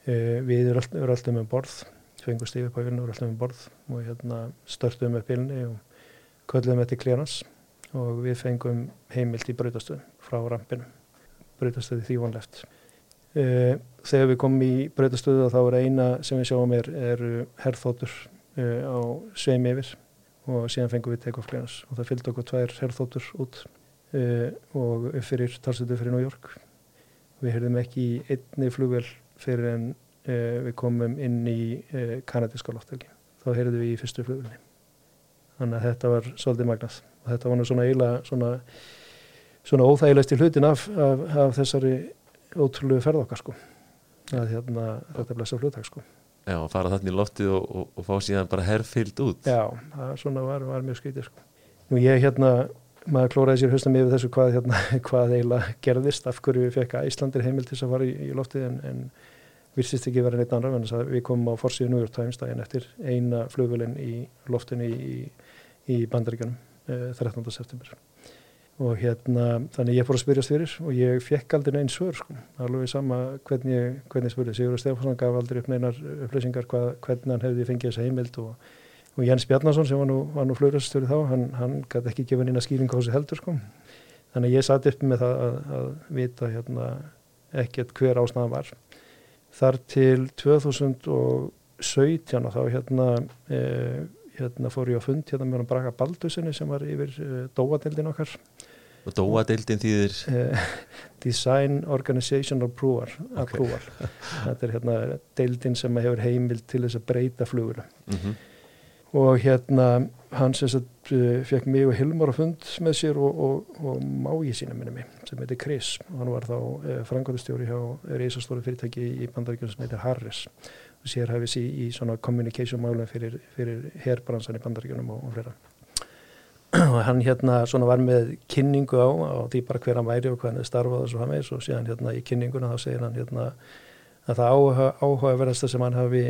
uh, við erum alltaf, alltaf með borð fengum stífið på vilna og alltaf með borð og hérna störtum upp vilni og köllum þetta í klérans og við fengum heimilt í brautastöð frá rampinu, brautastöði því vonleft. Uh, þegar við komum í brautastöðu þá er eina sem við sjáum er, er herrþóttur uh, á sveim yfir og síðan fengum við take-off clearance og það fylgdi okkur tvær herrþóttur út uh, og upp fyrir talstöðu fyrir New York. Við heyrðum ekki í einni flugvel fyrir en við komum inn í kanadíska lofthelgi. Þá heyrðum við í fyrstu flugvelni. Þannig að þetta var svolítið magnað og þetta var nú svona eiginlega svona, svona óþægilegst í hlutin af, af, af þessari ótrúlegu ferð okkar sko að hérna þetta blessa fluttak sko Já, fara þarna í loftið og, og, og fá síðan bara herrfyllt út Já, það svona var, var mjög skritið sko Nú ég hérna, maður klóraði sér höstum yfir þessu hvað hérna, hvað eiginlega gerðist af hverju við fekk Íslandir heimil til þess að fara í, í loftið en, en virðsist ekki verið neitt annar en við komum á forsíðu New York Times daginn eftir eina flugvölinn í loftinu í, í bandaríkanum 13. Eh, september og hérna þannig ég fór að spyrjast fyrir og ég fekk aldrei neins svör sko, alveg sama hvernig, hvernig spurði. Sigur Stefansson gaf aldrei upp neinar upplýsingar hvað, hvernig hann hefði fengið þessa heimild og, og Jens Bjarnason sem var nú, nú flurastöru þá, hann, hann gæti ekki gefa neina skýring á þessu heldur sko. Þannig ég satt upp með það að, að vita hérna ekkert hver ásnaðan var. Þar til 2017 og þá hérna eh, hérna fór ég á fund hérna með hann Braga Baldusinni sem var yfir uh, Dóadeildin okkar. Og Dóadeildin þýðir? Uh, Design Organization Approval, okay. þetta er hérna deildin sem hefur heimil til þess að breyta flugur mm -hmm. og hérna hann sem sagt uh, fekk mig og Hilmar á fund með sér og, og, og mági sína minni mig sem heitir Chris. Og hann var þá frangotastjóri hjá reysastóri fyrirtæki í bandaríkjum sem heitir Harris sérhæfis í, í svona communication málum fyrir, fyrir herbransan í bandaríkjunum og, og flera og hann hérna svona var með kynningu á, á því bara hver hann væri og hvað hann starfaði og svo hann veist og síðan hérna í kynninguna þá segir hann hérna að það áhuga, áhugaverðasta sem hann hafi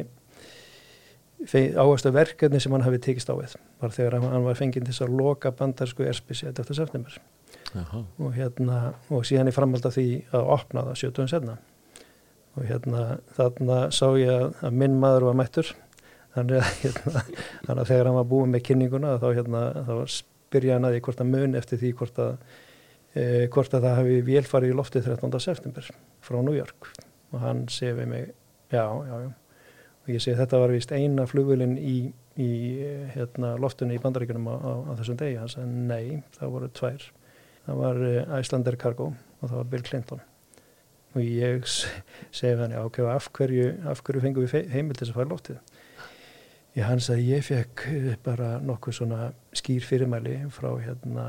áherslu verkefni sem hann hafi tekist á við var þegar hann var fenginn til að loka bandarsku erspísi eftir september Aha. og hérna og síðan í framhald af því að opna það 17. setna og hérna þarna sá ég að, að minn maður var mættur. Þannig að, hérna, að þegar hann var búið með kynninguna þá, hérna, þá spyrja hann að því hvort að mun eftir því hvort að, e, hvort að það hefði vélfarið í lofti 13. september frá New York. Og hann segi við mig já, já, já. Og ég segi þetta var vist eina flugvölinn í, í hérna, loftunni í bandaríkunum á, á, á þessum degi, hann sagði nei, það voru tvær. Það var e, Icelandair Cargo og það var Bill Clinton og ég segi hann, ok, af hverju, af hverju fengum við heimil til þess að fara lóttið? Ég hans að ég fekk eh, bara nokkuð svona skýr fyrirmæli frá hérna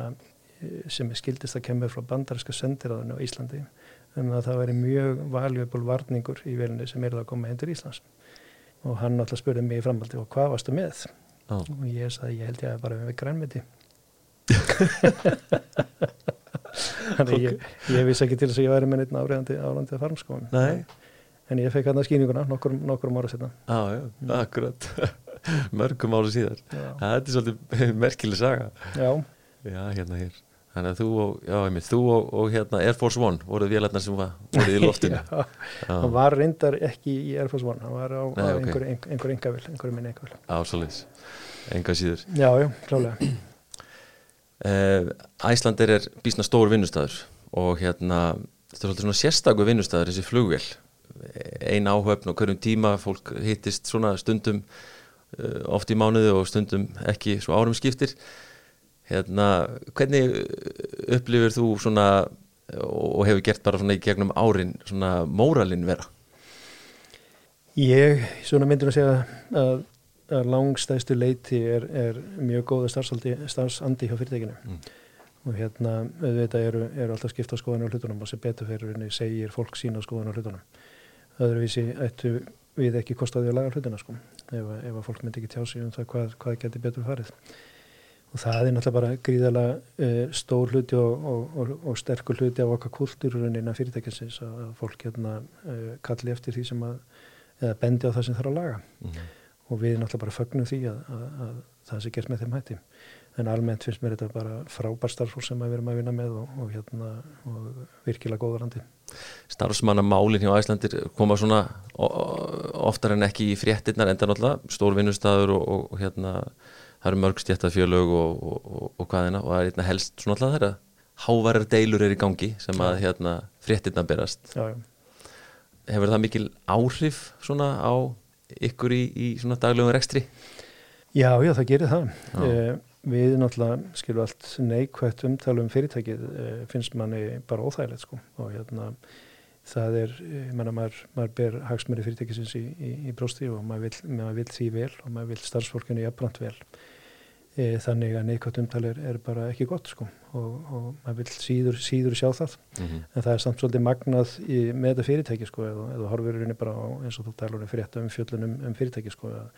eh, sem er skildist að kemja frá bandarinska sendiráðinu á Íslandi um að það væri mjög valjubul varningur í velinni sem er það að koma hendur Íslands og hann alltaf spurði mig í framhaldi og hvað varstu með? Oh. og ég sagði ég held ég að bara við grænmiti Þannig ég, ég vissi ekki til þess að ég væri með neitt áriðandi álandi að farmskóin. Nei. En ég fekk hérna skýninguna nokkur, nokkur ára setna. Já, já, mm. akkurat. Mörgum ára síðar. Já. Það er svolítið merkileg saga. Já. Já, hérna hér. Þannig að þú og, já, einmitt, þú og, og hérna Air Force One voruð vélarnar sem var, voruð í loftinu. já, hann var reyndar ekki í Air Force One, hann var á, Nei, á okay. einhver, einhver engavill, einhver minni engavill. Ásóliðs, enga síður. Já, já, klálega. Æslandir er bísna stór vinnustæður og hérna þetta er svolítið svona sérstakur vinnustæður þessi flugvél eina áhöfn og hverjum tíma fólk hittist svona stundum uh, oft í mánuði og stundum ekki svo árum skiptir hérna hvernig upplifir þú svona og hefur gert bara svona í gegnum árin svona móralin vera? Ég svona myndur að segja að langstæðstu leiti er, er mjög góða starfsandi hjá fyrirtekinu mm. og hérna auðvitað eru, eru alltaf skipt á skoðan á hlutunum og sem beturferðurinn segir fólk sína á skoðan á hlutunum öðruvísi ættu við ekki kostaði að laga hlutina sko ef, ef að fólk myndi ekki tjá sig um það hvað, hvað getur betur farið og það er náttúrulega bara gríðalega uh, stór hluti og, og, og, og sterkur hluti af okkar kultúrurinn innan fyrirtækjasins að fólk hérna uh, kalli eftir því sem að eða bendi á það sem þarf að laga mm -hmm. Og við náttúrulega bara fögnum því að, að, að það sé gert með þeim hætti. En almennt finnst mér þetta bara frábær starfsfólk sem við erum að vinna með og hérna og virkilega góður landi Starfsmannamálin hjá Æslandir koma svona oftar en ekki í fréttinnar enda náttúrulega stór vinnustæður og hérna það eru mörg stjættafjölög og, og, og hvaðina og það er einna helst svona alltaf þeirra. Hávarar deilur er í gangi sem að hérna fréttirna berast. Já, já. hefur það mikil áhrif svona á ykkur í, í svona daglegum rekstri? Já, já, það gerir það. Eh, við náttúrulega skilum allt neikvægt umtalum fyrirtækið eh, finnst manni bara óþægilegt sko. Og hérna það er, ég menna maður, maður ber hagsmöri fyrirtækisins í, í, í brósti og maður vil, maður vil því vel og maður vil starfsfólkinu jafnbrant vel þannig að neikvægt umtal er, er bara ekki gott sko og, og maður vil síður, síður sjá það mm -hmm. en það er samt svolítið magnað í, með þetta fyrirtæki sko eða, eða horfurinn er bara á, eins og þú talur um frétta um fjöllunum um fyrirtæki sko að,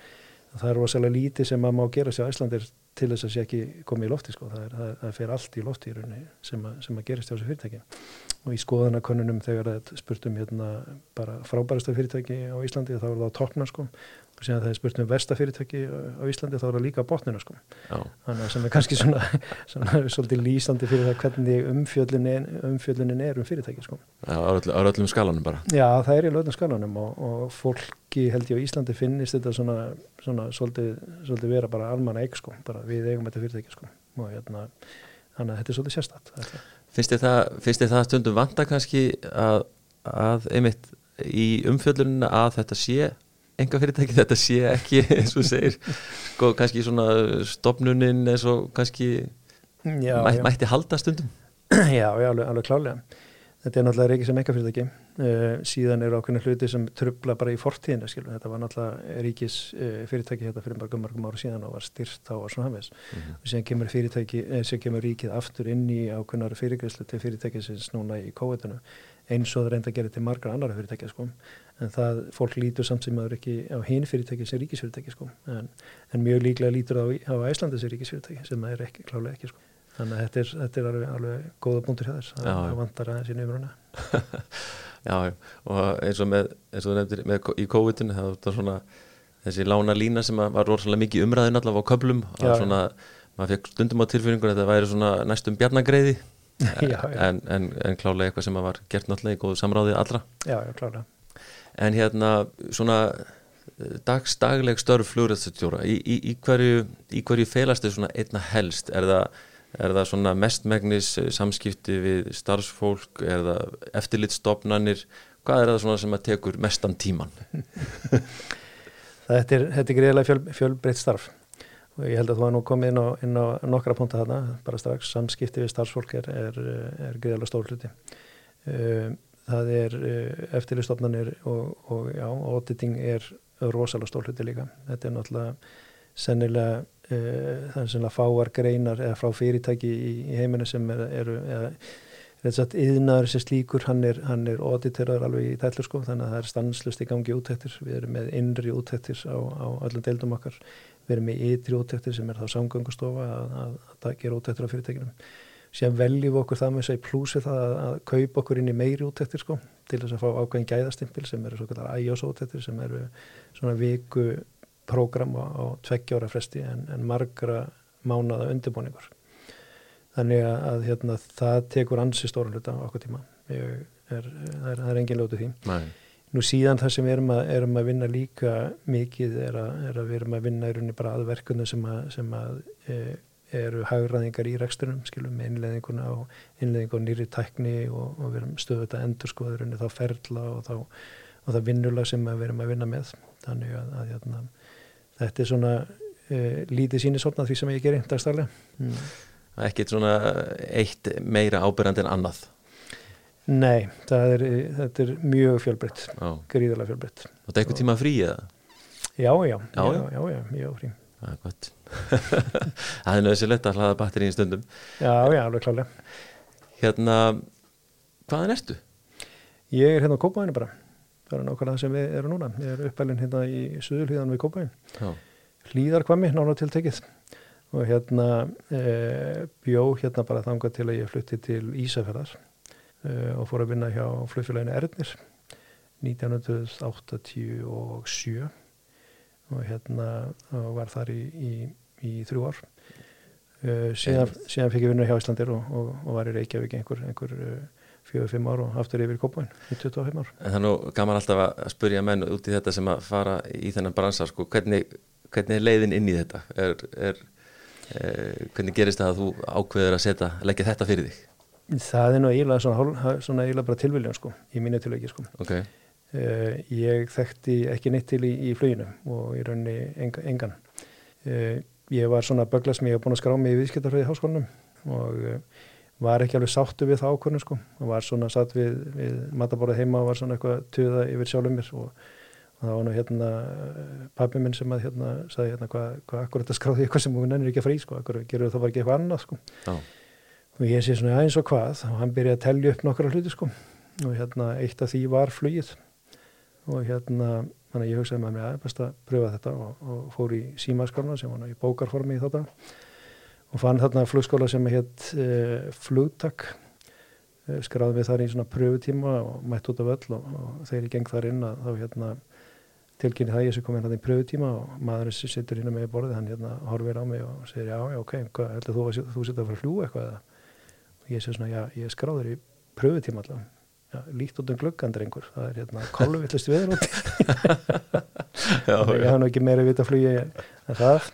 að það er rosalega lítið sem maður má gera sér á Íslandir til þess að sé ekki komið í lofti sko það, er, það, það fer allt í lofti í rauninni sem sem að gerist á þessu fyrirtæki og í skoðanakönnunum þegar það spurtum hérna bara frábærasta fyrirtæki á Íslandi þá er það á toppna sko og síðan það er spurtum versta fyrirtæki á Íslandi þá er það líka á botnina sko. Þannig sem er kannski svona, svona svolítið lýsandi fyrir það hvernig umfjöllunin, umfjöllunin er um fyrirtæki sko. Já, á öllum skalanum bara. Já, það er í öllum skalanum og, og fólki held ég á Íslandi finnist þetta svona, svona svolítið, svolítið vera bara almanna eik sko, bara við eigum þetta fyrirtæki sko. Og hérna, þannig að þetta er svolítið sérstatt Finnst þið það, það stundum vanta kannski að, að einmitt í umfjöldununa að þetta sé enga fyrirtæki, þetta sé ekki eins og segir, sko kannski svona stopnunin eins og kannski já, mætt, já. mætti halda stundum. Já, já, alveg, alveg klálega Þetta er náttúrulega reykið sem enga fyrirtæki uh, síðan eru ákveðinu hluti sem trubla bara í fortíðina, skilur, þetta var náttúrulega ríkis uh, fyrirtæki hérna fyrir margum margum ára síðan og var styrt á og svona hafis mm -hmm. og síðan kemur fyrirtæki, eh, síðan kemur ríkið aftur inn í ákveðnar fyrirgræslu til fyrirtæki sem snúna í kóetinu eins og það reynda að gera til margra annara fyrirtæki sko, en það, fólk lítur samt sem aður ekki á hinn fyrirtæki sem ríkisfyrirtæki sko, en, en mjög líklega lítur á, á Æslandi sem ríkisfyrirtæki sem það er ekki, klálega ekki sko. Þannig að þetta er, þetta er alveg, alveg góða búndur hjá þess það vantar aðeins í nefnuruna Já, og eins og með eins og þú nefndir með í COVID-un það var svona þessi lána lína sem var rosalega mikið umræðin allavega á köplum og svona, maður fekk stundum á tilfeyringun þetta væri svona næstum bjarnagreiði. En, en, en klálega eitthvað sem var gert náttúrulega í góðu samráði allra. Já, já, klálega En hérna, svona dagsdagleg störf flugræðstjóra í, í, í hverju, hverju felastu svona einna helst? Er það Er það svona mestmægnis eh, samskipti við starfsfólk, er það eftirlitstofnanir, hvað er það svona sem að tekur mestan tíman? þetta er, er greiðilega fjöl, fjölbreytt starf. Og ég held að þú hafa nú komið inn á, inn á nokkra punta þarna, bara strax. Samskipti við starfsfólk er, er, er greiðilega stór hluti. Eh, það er eh, eftirlitstofnanir og, og já, auditing er rosalega stór hluti líka. Þetta er náttúrulega sennilega Eh, það er svona fáar greinar eða frá fyrirtæki í, í heiminu sem er, eru eða Þess að yðnaður sem slíkur, hann er, er auditerar alveg í tællur sko, þannig að það er stanslust í gangi útættir. Við erum með innri útættir á, á öllum deildum okkar. Við erum með ytri útættir sem er þá samgöngustofa að, að, að gera útættir á fyrirtækinum. Sér veljum okkur það með þess að plúsi það að, að kaupa okkur inn í meiri útættir sko, til þess að fá ákveðin gæðastimpil sem eru svona æjós útættir sem eru svona viku prógram á, á tveggjára fresti en, en margra mánada undirbúningur. Þannig að hérna, það tekur ansi stóran hluta á okkur tíma. Er, það, er, það er engin lótu því. Nei. Nú síðan það sem við erum að, erum að vinna líka mikið er að, er að við erum að vinna í rauninni bara aðverkunum sem að, sem að e, eru hagraðingar í rekstunum, skilum, með innleðinguna og innleðingu á nýri tækni og, og við erum stöðuð að endur sko þá ferla og, þá, og það vinnulag sem við erum að vinna með. Þannig að, að hérna, þetta er svona uh, lítið sínisotna því sem ég gerir dagstæðlega mm. Ekkert svona eitt meira ábyrgand en annað Nei, er, þetta er mjög fjölbreytt gríðarlega fjölbreytt Og þetta er eitthvað tíma frí eða? Já, já, já, já, já, já mjög frí Það er gott. Það er nöðsilegt að hlaða batterín stundum. Já, já, alveg klálega Hérna, hvaðan ertu? Ég er hérna á Kópavæni bara. Það er nákvæmlega það sem við erum núna. Ég er uppælinn hérna í Suðurhlíðan við Kópavín Já, hlýðarkvammi nána tiltekið. Og hérna e, bjó hérna bara þangað til að ég flutti til Ísafjörðar e, og fór að vinna hjá flugfélaginu Ernir 1987 og hérna og var þar í, í, í þrjú ár. E, síðan, síðan fikk ég vinna hjá Íslandir og, og, og var í Reykjavík einhver, einhver fjögur-fimm ár og aftur yfir Kópavín í 25 ár. En það er nú gaman alltaf að spurja menn út í þetta sem að fara í þennan bransa sko, hvernig, hvernig er leiðin inn í þetta? Er, er, er, hvernig gerist það að þú ákveður að setja, leggja þetta fyrir þig? Það er nú eiginlega svona, svona eiginlega bara tilviljun sko, í mínu tilveiki sko. ok, Uh, ég þekkti ekki neitt til í, í fluginu og í rauninni enga, engan. Uh, ég var svona bögla sem ég hef búin að skrá mig í viðskiptarfræði í háskólanum og uh, var ekki alveg sáttu við það ákvörnum sko. Var svona satt við, við mataborðið heima og var svona eitthvað tuða yfir sjálfum mér og, og það var nú hérna pabbi minn sem að hérna sagði hérna hvað hva akkur þetta skráði eitthvað sem hún nennir ekki að frí sko, akkur gerur það bara ekki eitthvað annað sko? Já, og ég sé svona aðeins og hvað? Og hann byrjaði að tellja upp nokkra hluti sko. Og hérna eitt af því var flugið og hérna þannig að ég hugsaði með mér að best að pröfa þetta. Og, og fór í símaskrána sem var í bókarformi í þetta og fann þarna flugskóla sem hétt uh, flugtak. Uh, skráði við þar í svona pröfutíma og mætt út af öll og, og þegar ég geng þar inn að þá hérna tilkynni það ég sem kom inn hann í pröfutíma og maðurinn sem situr hérna með í borðið hann hérna horfir á mig og segir já, já, ok, hvað, heldur þú að þú sitt að fara að fljúa eitthvað og ég segi svona, já, ég skráður í pröfutíma allavega já, líkt út um gluggandrengur það er hérna kolvillist viður út þannig að ég nú ekki meira vita flugi en það.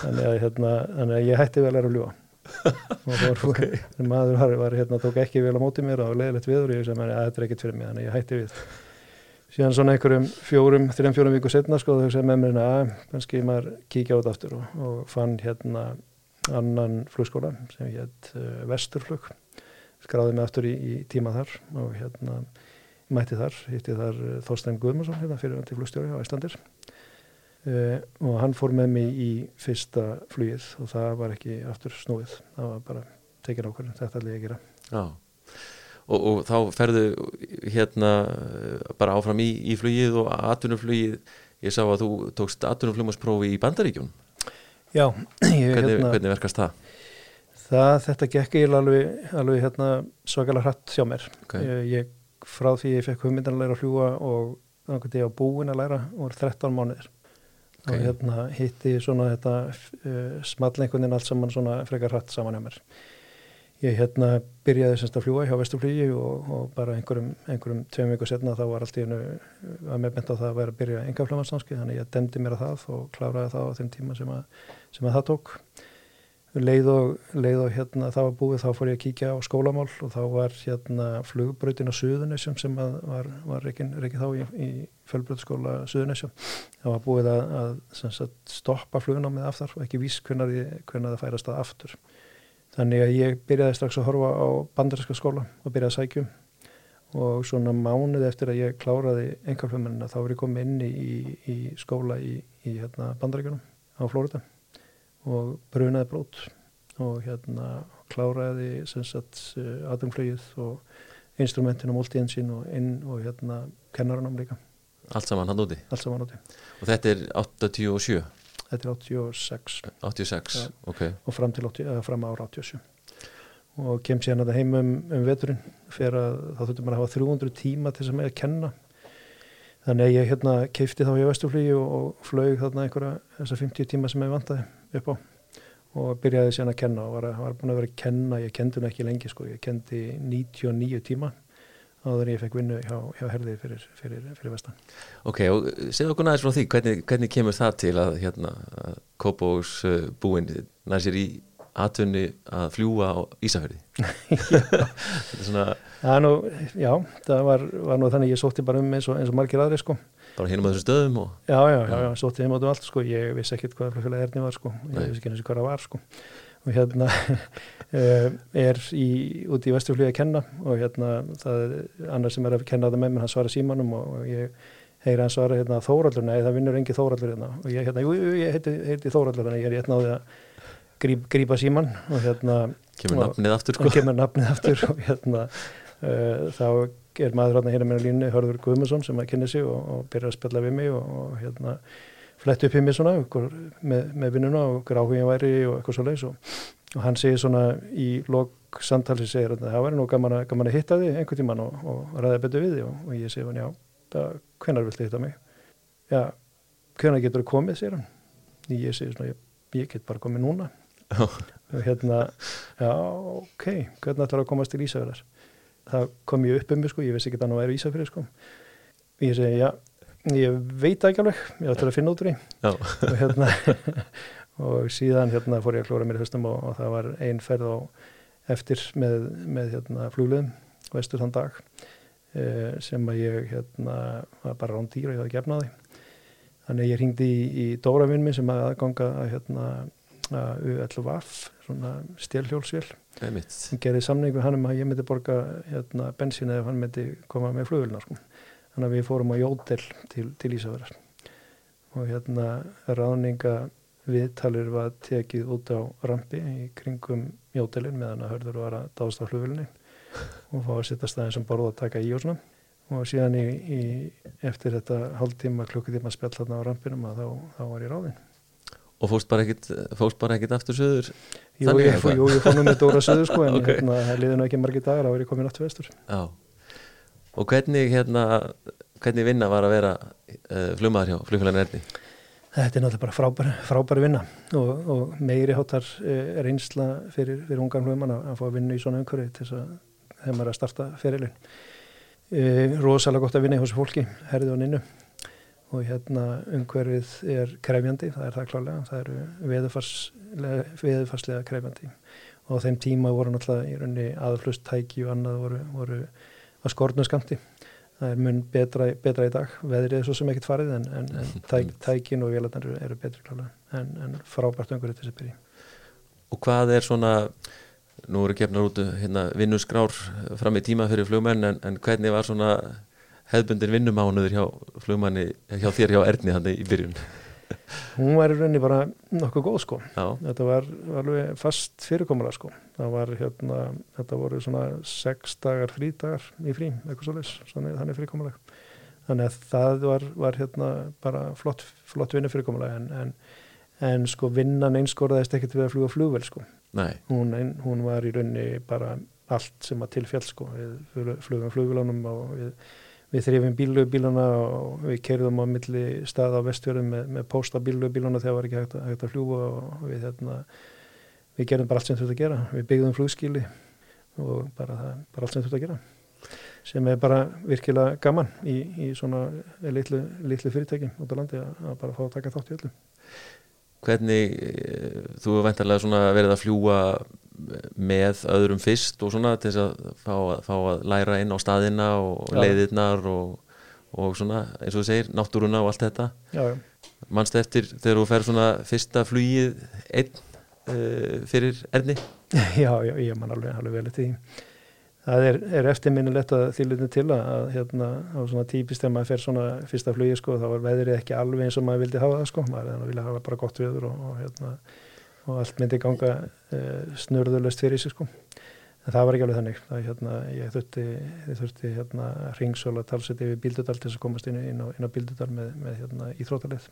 Þannig að, hérna, þannig að ég hætti vel að ljúa okay. maður var, var hérna, tók ekki vel á móti mér og leðilegt viður og ég sem að þetta er ekkert fyrir mig þannig að ég hætti við. Síðan svona einhverjum fjórum, þrjum fjórum viku setna sko þau sem með mér að kannski maður kíkja át aftur og, og fann hérna annan flugskóla sem hétt uh, Vesturflug skráði mig aftur í, í tíma þar og hérna mætti þar, hitti þar uh, Þorstein Guðmarsson hérna fyrir hann til flugstjóri á Íslandir uh, og hann fór með mig í fyrsta flugið og það var ekki aftur snúið, það var bara tekin ákvörðin, þetta ætla ég að gera. Já. Og, og þá ferðu hérna eh, bara áfram í, í flugið og atvinnuflugið. Ég sá að þú tókst atvinnuflugmásprófi í Bandaríkjun Já, ég, hvernig, hérna, hvernig verkast það? Það, þetta gekk eiginlega alveg, alveg hérna, svakalega hratt hjá mér Okay. ég, ég frá því ég fekk hugmyndan að læra að fljúa og einhvern veginn á búin að læra og 13 mánuðir Ok. og hérna hitti svona þetta uh, small einhvern veginn allt saman svona frekar hratt saman hjá mér ég hérna byrjaði semst að fljúa hjá Vesturflugi og, og bara einhverjum, einhverjum tveim viku setna þá var allt í hennu að mér bent á það að vera að byrja engaflömanstanski þannig að ég demdi mér að það og kláraði það á þeim tíma sem að, sem að það tók leið og, leið og hérna það var búið þá fór ég að kíkja á skólamál og þá var hérna flugbrautin á Suðunisjum sem að var, var reikin þá í, í fjölbröðskóla Suðunisjum það var búið að, að sagt, stoppa flugnámið aftar og ekki víst hvernig, hvernig það færast það aftur. Þannig að ég byrjaði strax að horfa á bandarinska skóla og byrjaði að sækjum og svona mánuð eftir að ég kláraði engarflömmunina þá var ég komið inn í, í skóla í, í hérna, bandaríkjunum á Flórida og brunaði brót og hérna kláraði sem sagt aðumflögið og instrumentin og multi-engine og inn og hérna kennaranum líka, Allt saman hann úti? Allt saman átti. og þetta er 87, Þetta er 86 86 Já. ok, og fram, til 80, eða fram ára 87 og kem síðan að heim um, um veturinn. Fyrir að þá þurftum maður að hafa 300 tíma til þess að með að kenna. Þannig að ég hérna keifti þá í Vesturflýju og, og flög þarna einhverja þessar 50 tíma sem ég vantaði upp á. Og byrjaði síðan að kenna og var, að, var búin að vera að kenna, ég kendi hún ekki lengi sko, ég kendi 99 tíma áður en ég fekk vinnu hjá, hjá herði fyrir, fyrir, fyrir vestan. ok, og segðu okkur næðis frá því hvernig, hvernig kemur það til að hérna, Kópós uh, búin næði sér í atvinni að fljúa á Ísafjörði svona já, það var, var nú þannig ég sótti bara um eins og, eins og margir aðri sko bara hinum að þessum stöðum og Já, já, já, já, sótti þeim át um allt sko, ég vissi ekkert hvað flugfélag erni var sko, ég vissi ekki og hvað það var sko. Og hérna eh, er í, út í vesturflug að kenna og hérna það er annar sem er að kenna það með mér, hann svara símanum og, og ég heyri hann svara hérna Þóraldur, nei það vinnur engi Þóraldur hérna. Og ég hérna, jú, jú, ég heiti, heiti Þóraldur þannig ég er hérna á því að gríp, grípa síman og hérna kemur Og- nafnið aftur og sko. kemur nafnið aftur og hérna uh, þá er maður hérna hérna með línu Hörður Guðmundsson sem að kynna sig og, og byrja að spilla við mig og, og hérna flett upp í mig svona með, með vinnuna og hver áhugin væri og eitthvað svo leiðis og, og hann segir svona í lok samtalsi segir að það væri nú gaman að, gaman að hitta því einhvern tíman og, og ræða betur við því og ég segi hann já, hvenar viltu hitta mig? Já, hvenar getur þú komið, segir hann. Ég segi svona, ég, ég get bara komið núna og hérna, já, ok, hvernig ætlar að komast til Ísafjörðar? Það kom ég upp um mig sko, ég vissi ekki að hann væri Ísafjörðar sko. Ég segi, já, ég veit ekki alveg, ég ætla að finna út úr því. Og hérna og síðan hérna fór ég að klóra mér höstum og, og það var einn ferð á eftir með, með hérna flugluðum vestur þann dag eh, sem að ég hérna var bara rán dýra, ég hafði gefnaði þannig ég ringdi í, í Dóra vinn minn sem að aðganga að hérna U11VAF, svona stjálhjólsvél sem gerði samning við hann um að ég myndi borga hérna bensín eða hann myndi koma með flugulna sko. Þannig að við fórum á Jódel til, til Ísafjörðar og hérna ráninga viðtalir var tekið út á rampi í kringum Jódelin meðan að hörður var að dásta hlugulni og fá að sitta staðin sem borða að taka í og svona. Og síðan í, í eftir þetta hálftíma klukkutíma spjall þarna á rampinum að þá, þá var ég ráðinn Og fóst bara ekkit aftur söður? Jú, ég, jú, ég fór nú með Dóra söður sko en okay. hérna, það liði nú ekki margir dagar þá er ég komin aftur vestur Já Og hvernig, hérna, hvernig vinna var að vera uh, flugmaður hjá flugfélaginu Erni? Þetta er náttúrulega bara frábær, frábær vinna og, og meiri hátar eh, er einsla fyrir, fyrir ungan flugmann að, að fá að vinna í svona umhverfi til þess að maður er að starta ferilinn. E, rosalega gott að vinna í þessu fólki, herðið og ninnu og hérna umhverfið er krefjandi, það er það klálega, það eru veðufarslega krefjandi. Og á þeim tíma voru náttúrulega í rauninni aðflustæki og annað voru, voru að skornu skamti það er mun betra, betra í dag. Veðrið er svo sem ekkert farið en, en, en tæk, tækin og vélarnar eru, eru betri klálega en, en frábært öngur þetta sem byrji Og hvað er svona nú eru gefnar út hérna, vinnusgrár fram í tíma fyrir flugmenn en hvernig var svona hefðbundin vinnumánuður hjá flugmanni hjá þér hjá Erni hann í byrjun. Hún var í rauninni bara nokkuð góð sko. Já. þetta var alveg fast fyrirkomala sko. Það var hérna, þetta voru svona sex dagar frídagar í frí, eitthvað svolítið þannig fyrirkomalega þannig að það var, var hérna bara flott, flott vinnu fyrirkomalega en, en, en sko vinnan einskorðaðist ekkert við að fluga flugvel sko. Hún, ein, hún var í rauninni bara allt sem að tilfjall sko. Við flugum flugvelunum og við við þrifum bílugubílana og við kerðum á milli stað á vestfjörðum með, með posta bílugubílana þegar það var ekki hægt, hægt að fljúa og við, hérna, við gerðum bara allt sem þurftu að gera. Við byggðum flugskíli og bara, það, bara allt sem þurftu að gera sem er bara virkilega gaman í, í svona litlu, litlu fyrirtæki út á landi að, bara fá að taka þátt í öllu. Hvernig, eh, þú er veintilega verið að fljúa með öðrum fyrst og svona til þess að fá, fá að læra inn á staðina og já. leiðirnar og, og svona eins og þú segir, náttúruna og allt þetta mannst eftir þegar þú fer svona fyrsta flugið einn uh, fyrir erni? Já, já, ég man alveg, alveg vel eftir því það er, er eftirminnilegt að þýrlutin til að hérna á svona típist þegar maður fer svona fyrsta flugið sko þá var veðrið ekki alveg eins og maður vildi hafa það sko maður vilja hafa bara gott viður og, og hérna og allt myndi ganga uh, snurðulegst fyrir sig sko. En það var ekki alveg þannig. Það, hérna, ég þurfti, þurfti hérna, ringsóla talseti við bíldudal til þess að komast inn, inn, á, inn á bíldudal með, með hérna, íþrótalið.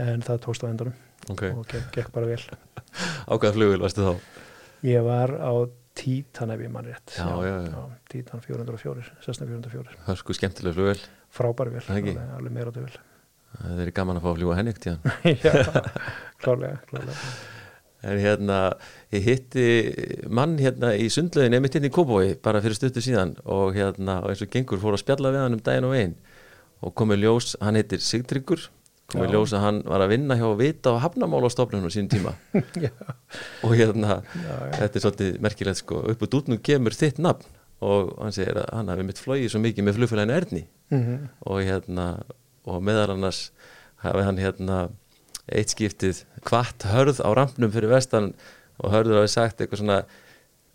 En það tókst á endurum okay. og gekk, gekk bara vel. Á hvaða flugil varstu þá? Ég var á Títan ef ég mann rétt. Já, já, já. Títan 404, Sessna 404. Það er sko skemmtileg flugil. Frábær vel, alveg, alveg meira til vel. Það er gaman að fá að fljúa henni ekkert, já. klálega, klálega. En hérna, ég hitti mann hérna í sundlegin, ég mitt hérna í Kópói bara fyrir stuttu síðan og hérna, og eins og gengur fór að spjalla við hann um daginn og einn og komið ljós, hann heitir Sigtryggur, komið ljós að hann var að vinna hjá að vita á hafnamálastofnunum sín tíma og hérna, já, já. þetta er svolítið merkilegt sko, upp á dútnum kemur þitt nafn og hann segir að hann hafi mitt flóið svo mikið með flugfélaginu Erni mm -hmm. og hérna, og meðal annars hafi hann hérna eitt skiptið kvart hörð á rampnum fyrir vestan og hörður hafi sagt eitthvað svona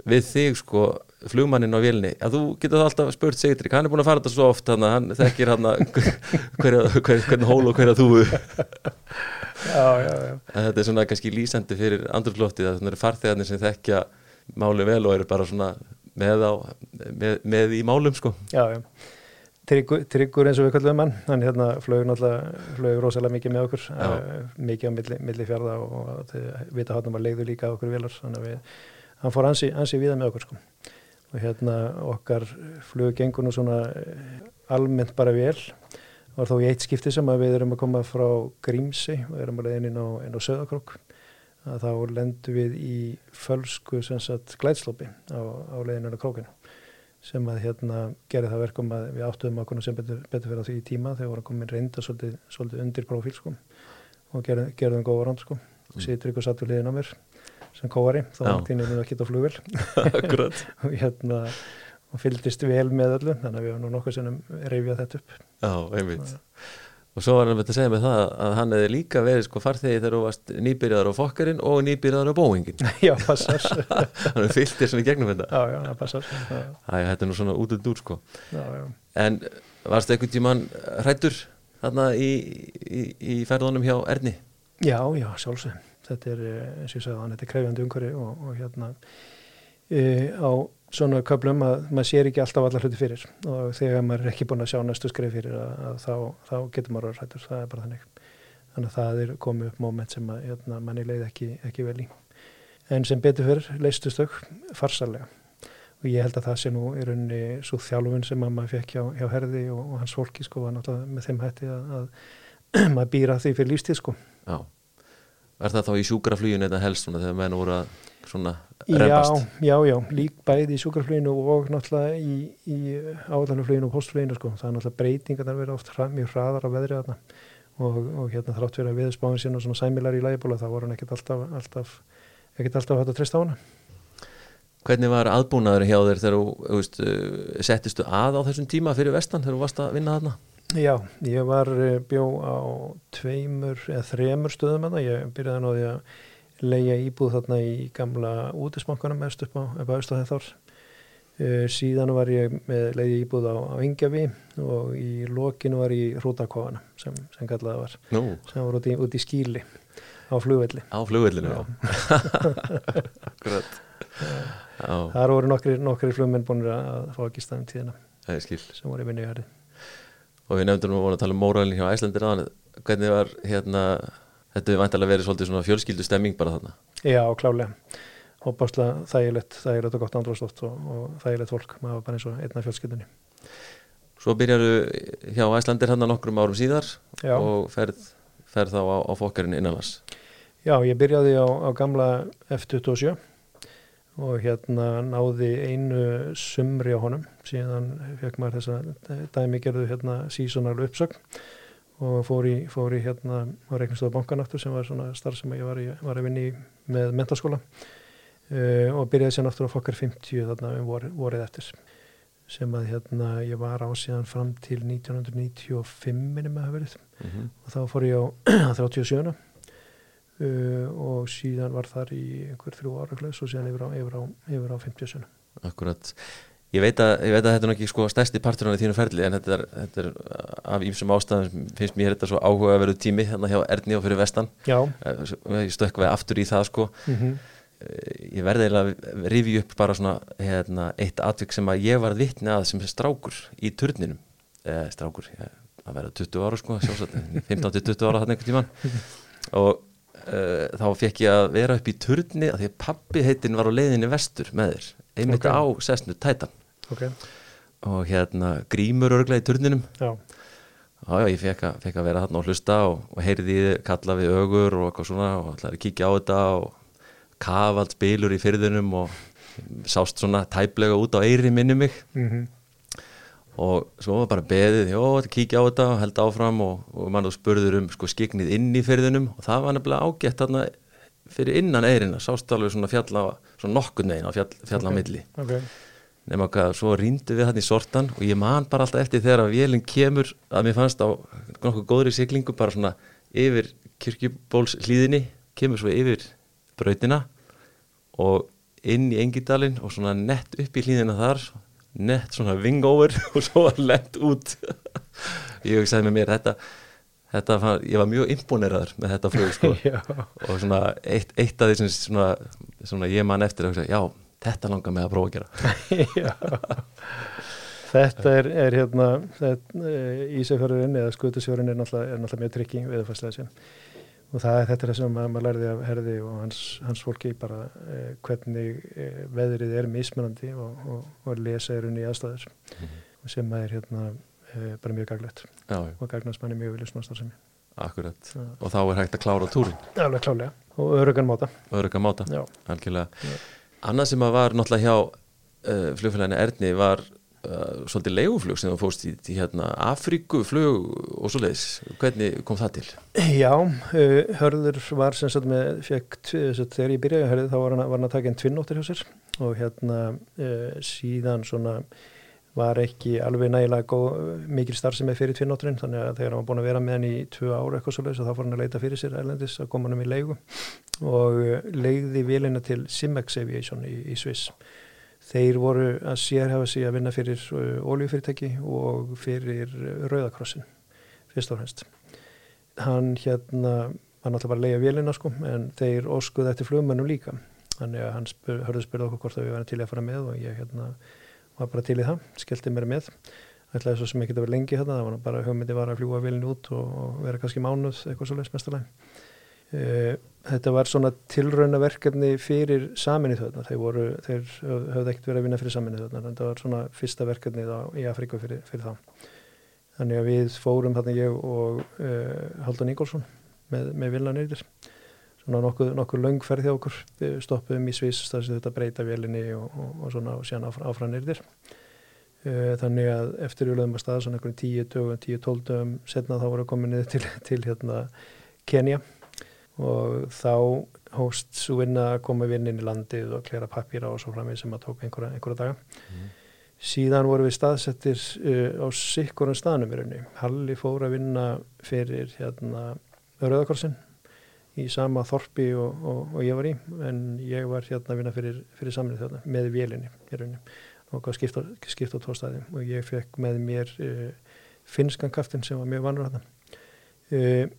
við þig sko, flugmannin á vilni að þú getur alltaf spurt Sigtrik hann er búin að fara þetta svo oft hann, hann þekkir hann hvernig hól og hverja þú. Já, já, já. þetta er svona kannski lýsandi fyrir andurflóttið að það eru farþegarnir sem þekkja máli vel og eru bara svona með, á, með, með í málum sko. Já, já Tryggur, tryggur eins og við kallum hann. Hann hérna flög náttúrulega flög rosalega mikið með okkur uh, mikið á milli, milli fjörða og, og þið vita hann var leiður líka okkur vilar þannig að við, hann fór ansi, ansi viða með okkur sko. og hérna okkar flög gengur nú svona almennt bara vel. Var þó í eitt skipti sem að við erum að koma frá Grímsi og erum að leiðin inn á, á Söðakrók að þá lendum við í fölsku glæðslópi á, á leiðinu á krókinu sem að hérna gerði það verkum að við áttuðum okkur sem betur, betur fyrir því í tíma þegar vorum komin reynda svolítið, svolítið undir prófíl sko og gerð, gerðum góða ránd sko. Mm. situr ykkur satt við liðin á mér sem kóari þá var tíðin að geta flugvel og hérna og fylltist vel með öllu þannig að við hefum nú nokkuð sem reyfjað þetta upp. Já, einmitt. Og svo var hann með að segja mig það að hann hefði líka verið sko farþegi þegar þú varst nýbyrjaðar á fokkarinn og nýbyrjaðar á bóingin. Já, passar. hann fylgtir svona í gegnum þetta. Já, já, passar. Það er nú svona út og dúr sko. Já, já. En varst það einhvern tíman hrættur þarna í, í, í ferðunum hjá Erni? Já, já, sjálfsög. Þetta er, eh, eins og ég sagði, hann þetta er krefjandi umhverfi og, og hérna e, á svona köplum að maður sér ekki alltaf allar hluti fyrir. Og þegar maður er ekki búin að sjá næstu skrif fyrir að, að þá, þá getur maður að rættur, það er bara þannig. Þannig að það er komið upp móment sem að jötna, manni leið ekki, ekki vel í. En sem betur fyrir leistustök farsalega og ég held að það sé nú í rauninni svo þjálfun sem maður fekk hjá, hjá herði og, og hans fólki sko var náttúrulega með þeim hætti að, að maður býra því fyrir lífstíð sko. Já, er það þá í sjúkraflýjun eða helst svona þegar menn voru að svona reyfast. Já, já, já, lík bæði í sjúkarfluginu og náttúrulega í, í áðanufluginu og postfluginu sko. Það er náttúrulega breytingar að vera oft mjög hraðar á veðri þarna og, og hérna þrátt fyrir að viðspáðin sín og svona sæmilar í lægibóla þá voru hann ekkert alltaf, alltaf, ekkert alltaf hægt að trista á hana. Hvernig var aðbúnaður hjá þér þegar þú veist, uh, settistu að á þessum tíma fyrir vestan þegar þú varst að vinna þarna? Já, ég var eh, bjó á tveimur eða þremur stöðum að það, ég byrjaði að náði að leia íbúð þarna í gamla útismankanum mest upp á, upp á þar uh, síðan var ég með leiði íbúð á, á Ingjavi og í lokinu var ég í Hrútakofana sem, sem kallaði var. Nú. sem var út í, út í skíli á flugvelli. Á flugvellinu, akkurat. Þar voru nokkri, nokkri flugmenn búin að fá ekki staðum tíðina sem voru í minni hærri og við nefndum að tala um móralin hjá Æslandir hvernig var hérna þetta er vantilega verið svolítið svona fjölskyldu stemming bara þarna. Já, klálega og báslega þægilegt, þægilegt og gott andróstótt og, og þægilegt fólk maður bara eins og einna fjölskyldunni. Svo byrjaru hjá Æslandir hann nokkrum árum síðar Já. og ferð, ferð þá á, á fokkarinn innanlands Já, ég byrjaði á, á gamla F27 og hérna náði einu sumri á honum. Síðan fekk maður þessa dæmi gerðu hérna sísonar uppsögn og fór í, fór í hérna á Reykjavík bankanáttur sem var svona starf sem ég var, í, var að vinni með mentalskóla uh, og byrjaði sér náttúrulega fokkar 50 þarna um vor, vorið eftir. Sem að hérna ég var á síðan fram til 1995 minnum að hafa verið. Mm -hmm. og þá fór ég á 37 uh, og síðan var þar í einhver þrjú ára klaus og síðan yfir á, yfir á, yfir á 57 Akkurat Ég veit að, ég veit að þetta er ekki sko stærsti partur á þínu ferli en þetta er, þetta er af ýmsum ástæðum finnst mér þetta svo áhuga að vera tími hérna hjá Erni og fyrir vestan Já. Eh, ég stökkaði aftur í það sko mm -hmm. ég verði eiginlega að rifi upp bara svona hérna, eitt atvik sem að ég var vittni að sem strákur í turninum eh, strákur, ég, að vera 20 ára sko 15-20 ára hann einhvern tíman og uh, þá fekk ég að vera upp í turni að því að pappi heitin var á leiðinni vestur með þér einmitt okay. á sessnu tætan okay. og hérna grímur örglega í turninum já. já, já, ég fekk að, fekk að vera hann og hlusta og, og heyrði í kalla við ögur og eitthvað svona og ætlaði að kíkja á þetta og kavald spilur í fyrðunum og sást svona tæplega út á eyri minni mig mm -hmm. og svo var bara beðið, já, kíkja á þetta og held áfram og, og mann og spurður um sko skiknið inn í fyrðunum og það var nefnilega ágætt þarna fyrir innan eirina, sást alveg svona fjalla, svona nokkurn veginn á fjall, fjalla okay. milli okay nema hvað, svo rýndu við hann í sortan og ég man bara alltaf eftir þegar að vélinn kemur að mér fannst á nokkuð góðri siglingu bara svona yfir kirkjubóls hlýðinni, kemur svo yfir brautina og inn í engidalinn og svona nett upp í hlýðina þar nett svona wing over og svo var lett út. Ég hugsaði með mér þetta, þetta fann, ég var mjög imponeraður með þetta flug sko. Og svona eitt, eitt af því sem svona, svona ég man eftir að hugsa, já Þetta langar mig að prófa að gera. Þetta er, er hérna Ísafjörðurinn eða skutusjörðurinn er náttúrulega, er mjög tryggi viðfarslega sem og það er þetta sem maður lærði af herði og hans, hans fólki bara eh, hvernig eh, veðrið er mismunandi og, og, og lesa er unni í aðstæður mm -hmm. sem er hérna eh, bara mjög gaglegt og gagnast manni mjög vilja snástar sem ég Akkurat, ja. og þá er hægt að klára túrin Alveg klálega, og örugan máta. Örugan máta, algjörlega Annað sem að var náttúrulega hjá uh, flugfélaginu Erni var uh, svolítið leiguflug sem þú fóst í, í hérna, Afríkuflug og svo leiðis hvernig kom það til? Já, uh, Hörður var sem sagt með fekk, þegar ég byrjaði Hörður þá var hann, var hann að taka einn tvinnóttir hjá sér og hérna síðan svona var ekki alveg nægilega góð, mikil starf sem er fyrir tvinnótturinn þannig að þegar hann var búin að vera með hann í tvö ára eitthvað svo leiðis og þá fór hann að leita fyrir sér erlendis að koma hann um í leigu og uh, leiði vilina til Simex Aviation í, í Sviss Þeir voru að sérhafa sig að vinna fyrir óljufyrirtæki uh, og fyrir Rauðakrossin, fyrst og fremst. Hann hérna, hann alltaf var að leiða vélina sko, en þeir óskuði eftir flugmennum líka. Þannig að hann spyr, hörðu spyrða okkur hvort að við varum til að fara með og ég hérna var bara til í það, skellti mér með. Það er svo sem ekki þetta verið lengi hérna, það var bara hugmyndi var að fljúa vélina út og vera kannski mánuð eitthvað svo leiðs mestalega. Uh, þetta var svona tilraunaverkefni fyrir saminnið þarna, þeir, voru, þeir höfðu ekkert verið að vinna fyrir saminnið þarna, þetta var svona fyrsta verkefnið á, í Afríku fyrir, fyrir það. Þannig að við fórum þarna ég og uh, Haldan Ingólfsson með, með villan yfir, svona nokkuð, nokkuð löngferð hjá okkur, stoppuðum í Sviss, þess að þetta breyta vilinni og, og, og svona og síðan áfram yfir. Uh, þannig að eftir lögum að staða svona einhvern tíu dögum, tíu tól dögum, setna þá voru komin niður til, til hérna Kenya og þá hóst svo vinna að koma vinnin í landið og klera pappýra og svo framvið sem að tók einhverja, einhverja daga. Mm. síðan voru við staðsettir uh, á sikkurum staðnum í rauninni. Halli fór að vinna fyrir hérna Rauðakorsin í sama þorpi og, og, og ég var í en ég var hérna að vinna fyrir, fyrir samlið þarna með vélinni í rauninni. Og skipt á, á tóstaði og ég fekk með mér uh, finskan kaftin sem var mjög vanur þarna. Uh,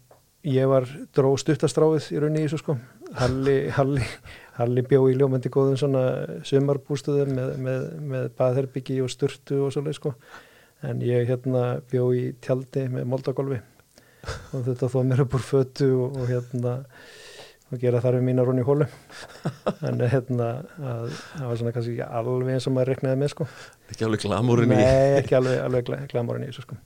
ég var dró stuttastráið í rauninni í þessu sko. Halli, Halli, Halli bjó í ljómandi góðum svona sömarbústuðum með, með, með baðherbyggi og sturtu og svolítið sko. En ég hérna bjó í tjaldi með moldagolfi og þetta þó mér upp úr fötu og, og hérna og gera þarfið mín að rún í hólu en hérna að, það var svona kannski alveg eins og maður reknaði með sko. Ekki alveg glamúrin í nei ekki alveg, alveg glamúrin í þessu sko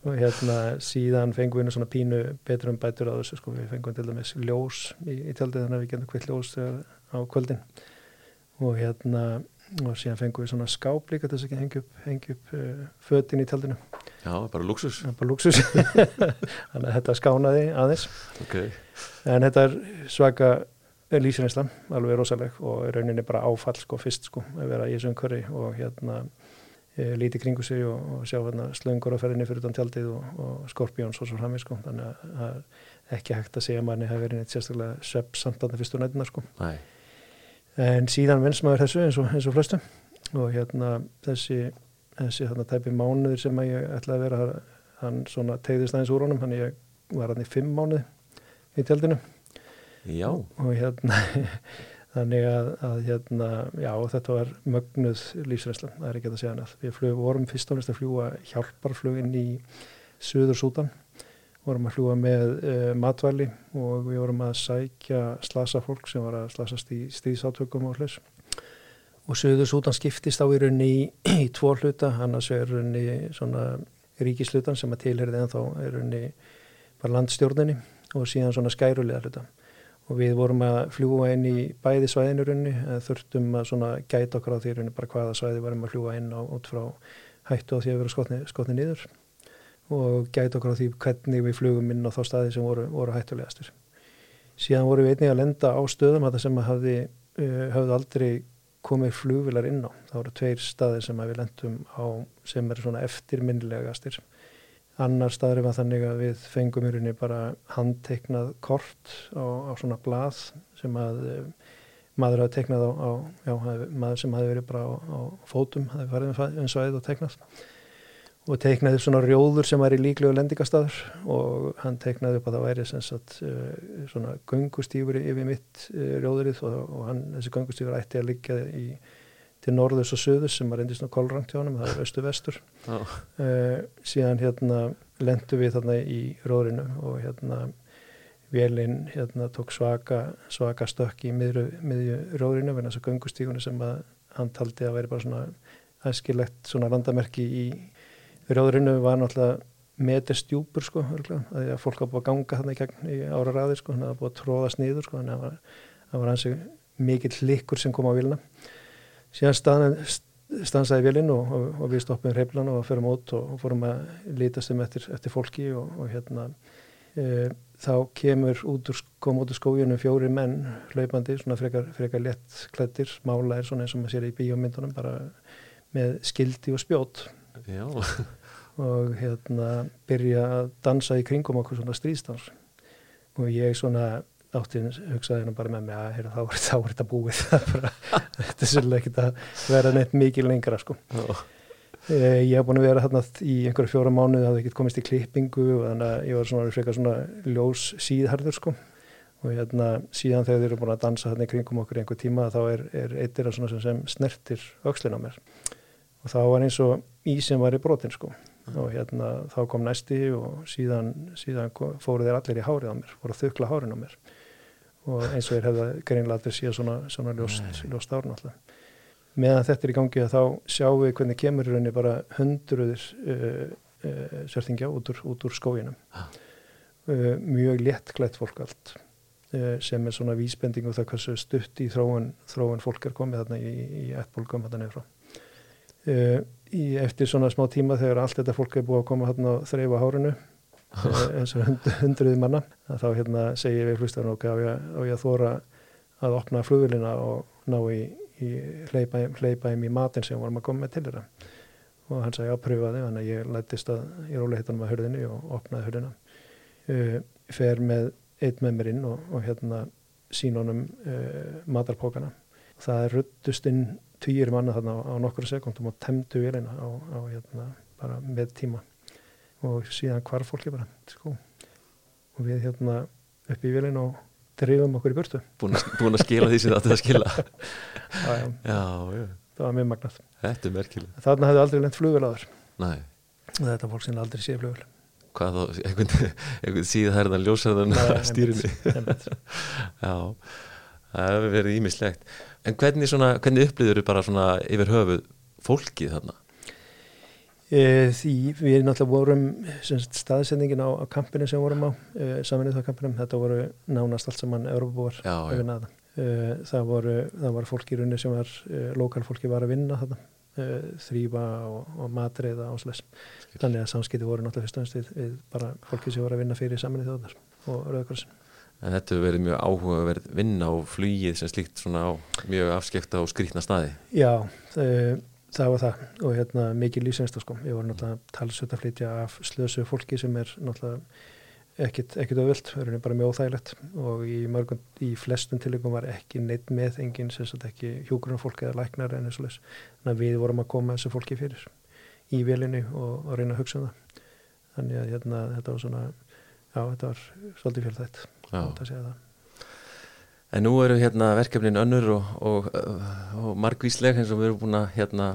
og hérna síðan fengum við svona pínu betur um bætur á þessu sko. Við fengum til dæmis ljós í, í tjaldið þannig að við getum hvitt ljós á kvöldin. Og hérna og síðan fengum við svona skáp líka þess að hengja upp, hengja upp uh, fötin í tjaldinu. Já, bara luxus Já, bara luxus þannig að þetta skánaði aðeins. Okay. en þetta er svaka lýsirinsla, alveg rosaleg og rauninni bara áfall sko fyrst sko að vera í þessu umhverfi og hérna líti kringu sig og, og sjá hérna, slöngur á ferðinni fyrir utan tjaldið og, og skorpjóns og svo framvið sko. Þannig að það er ekki hægt að segja að manni hafi verið neitt sérstaklega svepp samt að það fyrstu nættina sko. En síðan vins maður þessu eins og, eins og flestum. Og hérna þessi, þessi hérna tæpi mánuðir sem ég ætlaði að vera hann svona tegðist aðeins úr honum hann ég var hann í fimm mánuði í tjaldinu. Já. og hérna þannig að, að hérna, já þetta var mögnuð lífsreynsla, það er ekki að segja hana við flug, vorum fyrst og næst að fljúa hjálparfluginn í Suður Sútan vorum að fljúa með uh, matvæli og við vorum að sækja slasa fólk sem var að slasast í stíðsátökum og hlurs og Suður Sútan skiptist á í raunni í, í tvo hluta, annars er raunni svona ríkislutan sem að tilherði en þá er raunni bara landstjórnini og síðan svona skærulega hluta og við vorum að fljúa inn í bæði svæðinurunni, þurftum að svona gæta okkar á því runni bara hvaða svæði varum að fljúa inn á út frá hættu á því að vera skotni, skotni nýður og gæta okkar á því hvernig við fljúum inn á þá staði sem voru, voru hættulegastur. Síðan vorum við einnig að lenda á stöðum þetta sem hafði, hafði aldrei komið flugvilar inn á. Það voru tveir staðir sem við lendum á sem er svona eftirminnilegastir Annar staður var þannig að við fengum í rauninni bara handteiknað kort á, á svona blað sem að eh, maður hafi teiknað á, á já, maður sem hafi verið bara á, á fótum, hafi farið um svæðið og teiknað. Og teiknaði upp svona rjóður sem var í líklegu lendingastadur og hann teiknaði upp að það væri sagt, eh, svona gungustífur yfir mitt eh, rjóðurinn og, og hann, þessi gungustífur ætti að liggja í til norðus og söðus sem var reyndist á kolrangt hjá hann, það er östu vestur uh, síðan hérna lendu við þarna í róðrinu og hérna Vélinn hérna, tók svaka, svaka stökk í miðju, miðju róðrinu verðan þess að gungustíkunni sem að hann taldi að veri bara svona aðskilegt svona randamerki í róðrinu var náttúrulega meterstjúpur sko, örgulega, að fólk hafa búið að ganga þarna í gegn í ára ræði sko, hann hafa búið að tróðast nýður sko, þannig að það var, hansi mikill likkur sem kom á vilna. Síðan stansaði vilin og, og, og við stoppum hreiflan og förum út og, og fórum að lítast um eftir, eftir fólki og hérna e, þá kemur út úr, kom út úr skójunum fjóri menn hlaupandi, svona frekar, frekar lett klættir, mála er svona eins og maður sér í bíómyndunum bara með skildi og spjót. Já. og hérna byrja að dansa í kringum okkur svona stríðstans og ég svona áttinn hugsaði hérna bara með mig að heyra, þá, er, þetta búið. Þetta er svolítið ekki að vera neitt mikið lengra sko. Já. Eh, ég hef búin að vera hérna í einhverju fjóra mánu, það hafði ekkert komist í klippingu og þannig að ég var svona frekar svona ljós síðharður sko. Og hérna síðan þegar þið eru búin að dansa hérna í kringum okkur í einhver tíma þá er, er eittir sem, sem snertir aukslin á mér. Og þá var eins og ísinn var í brotin sko. Og hérna þá kom næsti og síðan, síðan fóru þeir allir í hárið á mér, fóru að þukla hárin á mér og eins og þeir hefða greinlega allir síðan svona, svona ljóst, ljóst árn alltaf meðan þetta er í gangi að þá sjáum við hvernig kemur rauninni bara hundruðir uh, uh, sörþingja út úr, úr skóginum. Ah. uh, mjög léttklætt fólk allt sem er svona vísbending og það hversu stutt í þróun, þróun fólk er komið þarna í, í ættbólgum þarna uh, eftir svona smá tíma þegar allt þetta fólk er búið að koma þarna og þreyfa hárunu eins og hund, hundruði manna þá hérna segir við hlustarinn okkur á ég að þóra að opna flugvilina og ná í hleypa, hleypa þeim í matin sem vorum að koma með til þeirra. Og hann sagði ápröfaði þannig að ég lættist að ég róli hittanum að hörðinni og opnaði hörðina uh, fer með eitt með mér inn og, og hérna sín honum uh, matarpókana það er ruttust inn týjir manna þarna á, á nokkru sekundum og á, á hérna bara með tíma og síðan hvar fólki bara sko. og við hérna upp í vélina og drifum okkur í burtu. Búin að, skila því sem það ætti að skila. Já, já. Já, það var mjög magnat Þetta er merkileg Þarna hefði aldrei lengt flugvel á þér Nei Þetta er fólk sem aldrei sé flugvel Hvað þá, einhvern, einhvern síð hærðan ljósarðan stýrinni Já, það hefur verið ímislegt En hvernig, svona, hvernig upplýður þau bara svona yfir höfuð fólkið þarna? E, því við náttúrulega vorum staðsendingin á, á kampinu sem vorum á e, saminnið á kampinum, þetta voru nánast allt saman Európabúar að vinna það e, það voru, það voru fólki í rauninni sem var, e, lokalfólki var að vinna e, þrýfa og, og matreiða ásles, þannig að samskipti voru náttúrulega fyrst og ennst við, við bara fólki sem voru að vinna fyrir saminnið þjóðar og Rauðakorsin En þetta hefur verið mjög áhugaverð vinna og flýið sem slíkt svona á mjög afskekta og skrítna staði. Já, það það var það. Og hérna mikið lífsengsta sko. Ég var náttúrulega talsveit að flytja af slösu fólki sem er náttúrulega auðvilt, það er bara mjög óþægilegt. Og í mörgum, í flestum tilökum var ekki neitt með enginn sem sagt ekki hjúgrunarfólk eða læknar en eins og þess þannig að við vorum að koma þessu fólki fyrir í velinni og, og reyna að hugsa um það. Þannig að hérna þetta var svona já þetta var svolítið fjölþætt. Og það segja það En nú eru hérna verkefnin önnur og, og, og margvísleg eins og við erum búin að hérna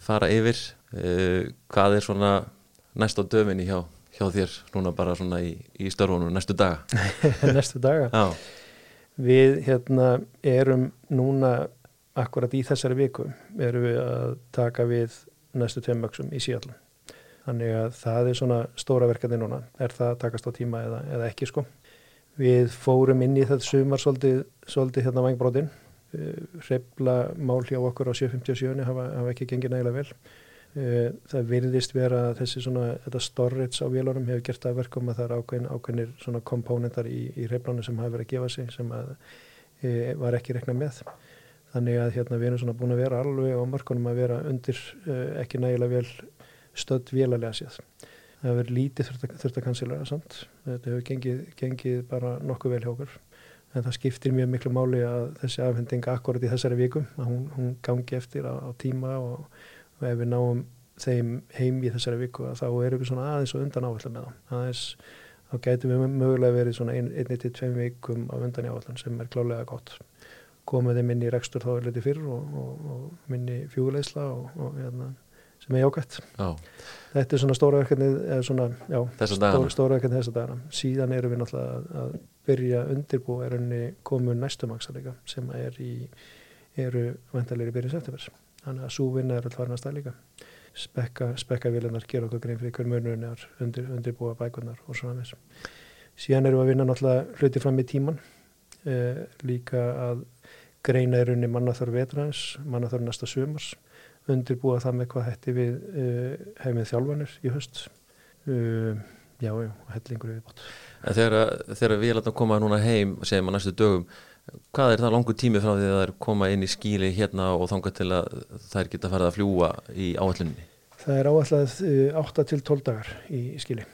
fara yfir. Uh, hvað er svona næst á döfinni hjá, hjá þér núna bara svona í, í störfunum næstu daga? Næstu daga? Já. Við hérna erum núna akkurat í þessari viku erum við að taka við næstu tveimöksum í síðallum þannig að það er svona stóra verkefni núna. Er það að takast á tíma eða, eða ekki sko Við fórum inn í þetta sumar svolítið, svolítið hérna vangbrótin. Hrefla mál hjá okkur á 757 hafa, hafa ekki gengið nægilega vel. Eh, það virðist vera að þessi svona, þetta storage á vélarum hefur gert að verkum að það er ákveðin, ákveðinir svona komponentar í, í hreflanu sem hafa verið að gefa sig sem að e, var ekki rekna með. Þannig að hérna við erum svona búin að vera alveg á markunum að vera undir e, ekki nægilega vel stödd vélalega séð það hefur lítið þurft að kansilega samt. Þetta hefur gengið, gengið bara nokkuð vel hjá okkur. En það skiptir mjög miklu máli að þessi afhending akkurat í þessari viku að hún, hún gangi eftir á, á tíma og, og ef við náum þeim heim í þessari viku þá erum við svona aðeins og undan áallan með það aðeins þá gætum við mögulega verið svona 1-2 vikum á undan áallan sem er klálega gott. Komið þeim inn í rekstur þá er litið fyrr og, og, og minni fjúleisla og hérna, sem er jákvæmt. Já. Þetta er svona stóra verkefni, stóra, stóra verkefni þessa dagana. Síðan erum við náttúrulega að, byrja að undirbúa er henni komu næstumangsa líka sem er í, eru vantarleiri byrja september. Þannig að svo vinna er alltaf farin að stað líka. Spekka, spekka vilunar, gera okkur grein fyrir hver munurinn er, undir, undirbúa bækunar og svona með þess. Síðan erum við að vinna náttúrulega hluti fram í tíman, eh, líka að greina í rauninni mannaþörf vetrans, mannaþörf næsta sumars, undirbúa það með hvað hætti við uh, hefðið þjálfanir í höst. Uh, já, já, hellingur við bótt. En þegar, þegar við látum koma núna heim, segjum á næstu dögum, hvað er það langur tími frá því að það er koma inn í skíli hérna og þanga til að þær geta farið að fljúa í áalluninni? Það er áallega uh, 8 til 12 dagar í, skili.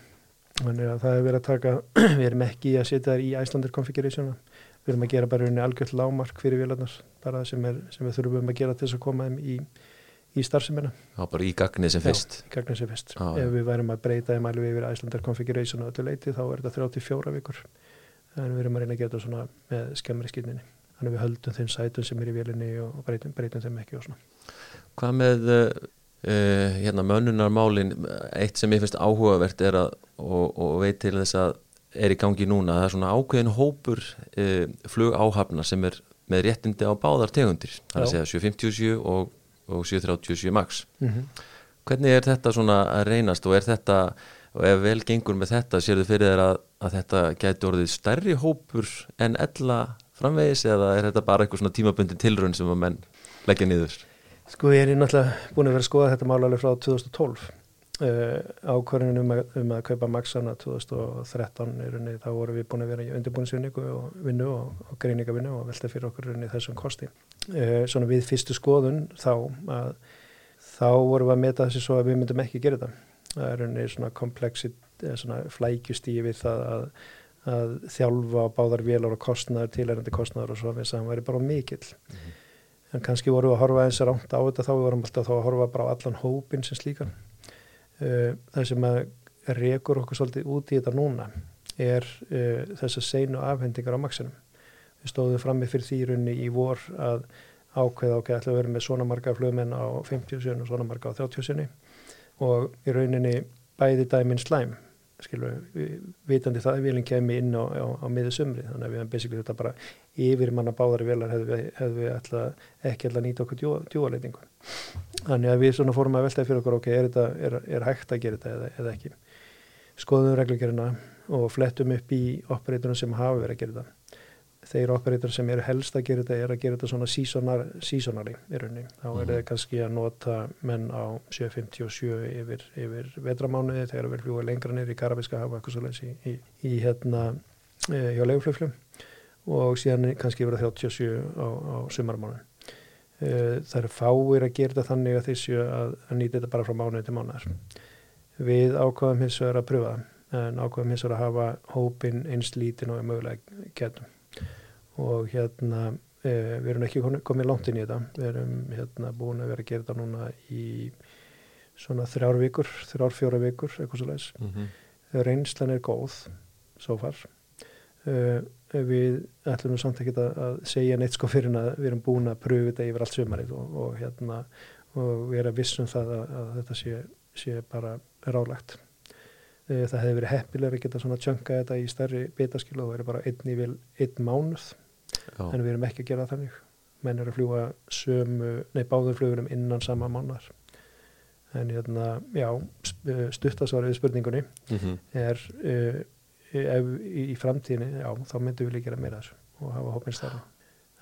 Þannig að það er verið að taka, við erum ekki að setja þær í Icelandir configurationa, við erum að gera bara unni algjörð lámark fyrir vélarnar, bara sem, er, sem við þurfum að gera til þess að koma þeim í, í starfseminna. Já, bara í gagnið sem fyrst. Já, í gagnið sem fyrst. Já, Ef við værum að breyta þeim alveg yfir Icelandir configuration á öllu leiti þá er þetta 34 vikur. En við erum að reyna að gera þetta svona með skemmri skilninni. Þannig við höldum þeim sætun sem er í vélinni og breytum, breytum þeim ekki og svona. Hvað með uh, hérna, mönnunarmálin, eitt sem ég finnst áhugavert er að, og, og veit til þess að er í gangi núna, það er svona ákveðin hópur uh, flugáhafna sem er með réttindi á báðar tegundir, það er að segja 757 og, og 737 max. Mm -hmm. Hvernig er þetta svona að reynast og er þetta, og ef vel gengur með þetta, sér þið fyrir þér að, að þetta gæti orðið stærri hópur en ella framvegis eða er þetta bara eitthvað svona tímabundin tilraun sem að menn leggja niður? Sko ég er náttúrulega búin að vera að skoða þetta mál alveg frá 2012 uh, ákvarðinu um, um að kaupa Maxana 2013 er unni, þá vorum við búin að vera í undirbúinsvinningu og vinnu og, og greiningavinnu og velta fyrir okkur unni þessum kosti svona við fyrstu skoðun þá að þá vorum við að meta þessi svo að við myndum ekki gera þetta. Það er unni svona komplexit svona flækjustíi við það að, að þjálfa báðar vélar og kostnaður, tilærandi kostnaður og svo við sagðum væri bara mikill. En kannski vorum við að horfa eins ránt á þetta þá við vorum alltaf þá að horfa bara á allan hópin sem slíkan. Uh, það sem að rekur okkur svolítið út í þetta núna er uh, þess að seinu afhendingar á maksinum við stóðum frammi fyrir því í vor að ákveða okkur ætla að vera með svona marga flugmenn á 50 sinni og svona marga á 30 sinni. Og í rauninni bæði dæminn slæm skilur við, vitandi það að vilin kemi inn á, á, á miður sumri. Þannig að við hefum basically þetta bara yfir manna báðari velar hefðu við, við ætla, ekki að nýta okkur djúa, djúaleitingu þannig að við svona fórum að veltaði fyrir okkur ok, er, þetta, er, er hægt að gera þetta eða, eða ekki? Skoðum reglugerina og flettum upp í operatorinn sem hafa verið að gera þetta þeir operator sem eru helst að gera þetta er að gera þetta svona seasonar, seasonally í rauninni. Þá er það kannski að nota menn á 757 yfir, yfir vetramánuði þegar við fljúa lengra niður í Karabíska hafa eitthvað svo leiðs í, í, í hérna e, hjá leiguflugflum og síðan kannski yfir að 37 á, á sumarmánuði. E, það eru fáir að gera þetta þannig að þessu að, að nýta þetta bara frá mánuði til mánuðar. Við ákvaðum hins vegar að pröfa það en ákvaðum hins vegar að hafa hópin eins lítinn og mögulega getum og hérna e, við erum ekki komið, langt inn í þetta við erum hérna búin að vera að gera þetta núna í svona þrjár vikur, þrjár fjóra vikur eitthvað svo leiðis. Mm -hmm. Reynslan er góð, svo far uh, við ætlum samt ekki að, segja neitt sko fyrir að við erum búin að pröfu þetta yfir allt sömarið og, og hérna og við erum vissum það að, að þetta sé, sé bara rálegt uh, það hefði verið heppilega að geta svona tjönga þetta í stærri betaskil og það verið bara einn í vil einn mánuð Já. en við erum ekki að gera þannig menn eru að fljúa sömu nei báður flugurum innan sama mánuðar en hérna já stuttasvarið við spurningunni Mm -hmm. er uh, ef í, framtíðinni já þá myndum við líka gera meira þessu og hafa hópin starfa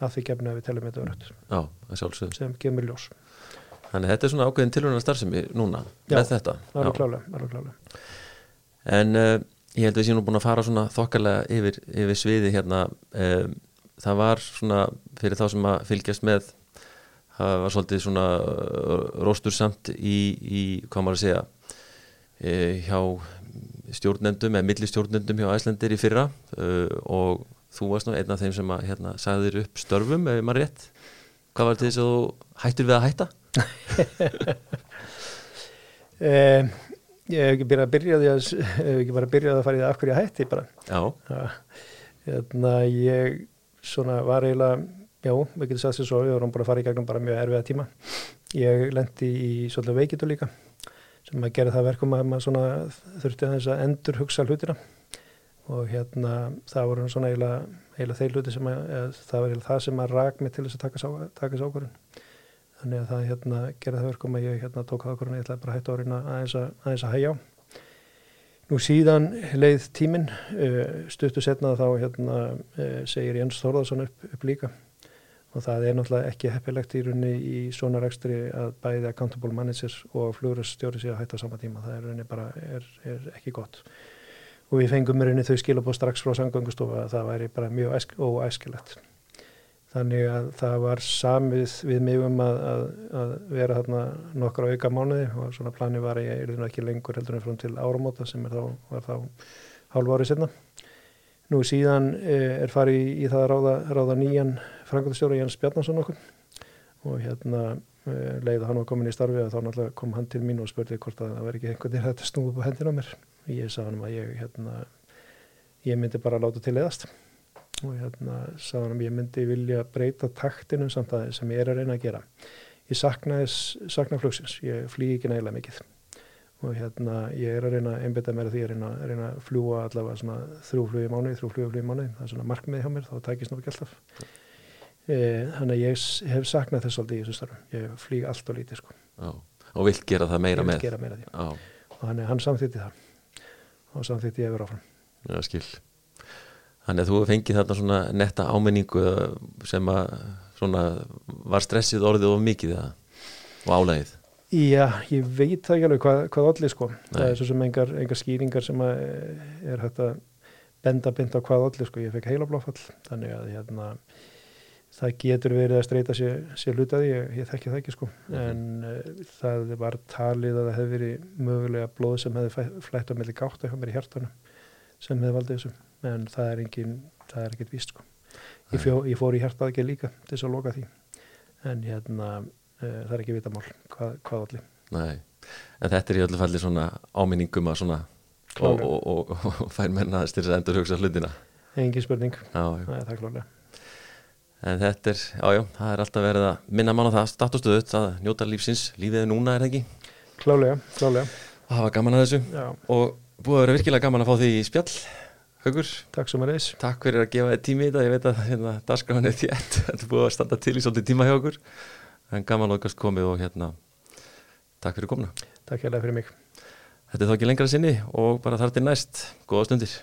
að því gefna við telum þetta sjálfsögum. sem kemur í ljós Þannig þetta er svona ákveðin tilhörna starfsemi núna Já, með þetta. alveg klálega, alveg klálega En uh, ég held að við séum nú búin að fara svona þokkarlega yfir, yfir sviði hérna. Um, það var svona fyrir þá sem að fylgjast með það var svolítið svona uh, róstursamt í, í hvað maður að segja uh, hjá stjórnendum eða millistjórnendum hjá Æslandir í fyrra uh, og þú varst nú einn af þeim sem að hérna, sagðir upp störfum ef maður rétt. Hvað var til þess að þú hættir við að hætta? eh, ég hef ekki byrjað að byrja því að bara byrjað að fara í það af hverju ég hætti bara. Já, Ha, hérna, ég svona var eiginlega Já, við getum sagt sér svo, við vorum bara að fara í gegnum bara mjög erfiða tíma. Ég lendi í svolítið veikitu líka sem að gera það verkum að maður svona þurfti að þess að endur hugsa hlutina og hérna það voru svona eiginlega, þeir hluti sem að, að það var eiginlega það sem að rak mig til þess að taka, þessu ákvörðun. Þannig að það hérna gera það verkum að ég hérna tók ákvörðun ég ætlaði bara hægt áriðna aðeins að, aðeins að hægjá. Nú síðan leið tíminn, uh, stuttu setna þá hérna uh, segir Jens Þorðarsson upp, upp líka. Og það er náttúrulega ekki heppilegt í rauninni í svona rekstri að bæði accountable managers og flugurstjóri sé að hætta sama tíma, það er rauninni bara er, er ekki gott. Og við fengum rauninni þau skilabóð strax frá sangöngustofa að það væri bara mjög óæskilegt þannig að það var samið við mig um að, að, að vera þarna nokkra auka mánuði og svona plani var að ég er ekki lengur heldur en frá til áramóta sem þá, var þá hálf árið setna Nú síðan eh, er farið í, í það að ráða, ráða nýjan frangöldastjóra Jens Bjarnason okkur. Og hérna eh, leiði hann var komin í starfi og þá náttúrulega kom hann til mín og spurði hvort að það veri ekki einhvern veginn að snúða upp á hendina mér. Ég sagði hann að ég, hérna, ég myndi bara láta til eðast og hérna sagði hann að ég myndi vilja breyta taktinu samt að sem ég er að reyna að gera. Ég saknaði sakna flugsins, ég flýgi ekki nægilega mikið og hérna ég er að reyna að einbita mér að því að reyna, reyna að fljúa allavega svona þrjú fljóði mánuði, þrjú fljóði mánuði, það er svona markmiði hjá mér, þá tækist náttúrulega alltaf. E, þannig að ég hef saknað þess aldrei í þessu starfum, ég flýg allt og lítið sko. Já, og vilt gera það meira með? Ég vil gera meira því Já. og hann, hann samþýtti það og samþýtti ég verið áfram. Já, skil. Þannig að þú fengið þarna svona netta ámenningu sem að svona var stressið orðið of mikið og álægið? Já, ég veit það ekki alveg hvað, hvað allir sko. Nei. Það er svo sem engar, engar skýringar sem er hægt að benda bind á hvað allir sko. Ég fekk heila blófall, þannig að hérna, það getur verið að streyta sér, sér lutaði, ég, ég þekki það ekki sko. Mm -hmm. En uh, það var talið að það hefði verið mögulega blóð sem hefði flætt á melli gátt eitthvað mér í hjartanum sem hefði valdið þessu. En það er engin, það er ekkit víst sko. Ég, fjó, ég fór í hjartaði ekki líka til þess að loka því. En hérna Eh, það er ekki vitamál hvað, hvað allir Nei, en þetta er í öllu falli svona áminningum að svona og, og, og, og fær menna til þess að endur hugsa hlutina. Engi spurning, já, já. Nei, það er klálega En þetta er, jájá, það er alltaf verið að minna mann á það, statustöðut að njóta lífsins, lífið núna, er það ekki? Klálega, klálega Það hafa gaman að þessu. Já. og búið að vera virkilega gaman að fá því í spjall Haugur, takk sem að reys Takk fyrir að gefa þið tími í þetta, ég veit að hérna, dasgráðan er þétt, þetta búið að standa til í svolítið tíma hjá okkur. En gaman ákast komið og hérna takk fyrir komna Takk hérlega fyrir mig. Þetta er þá ekki lengra sinni og bara þar til næst, góða stundir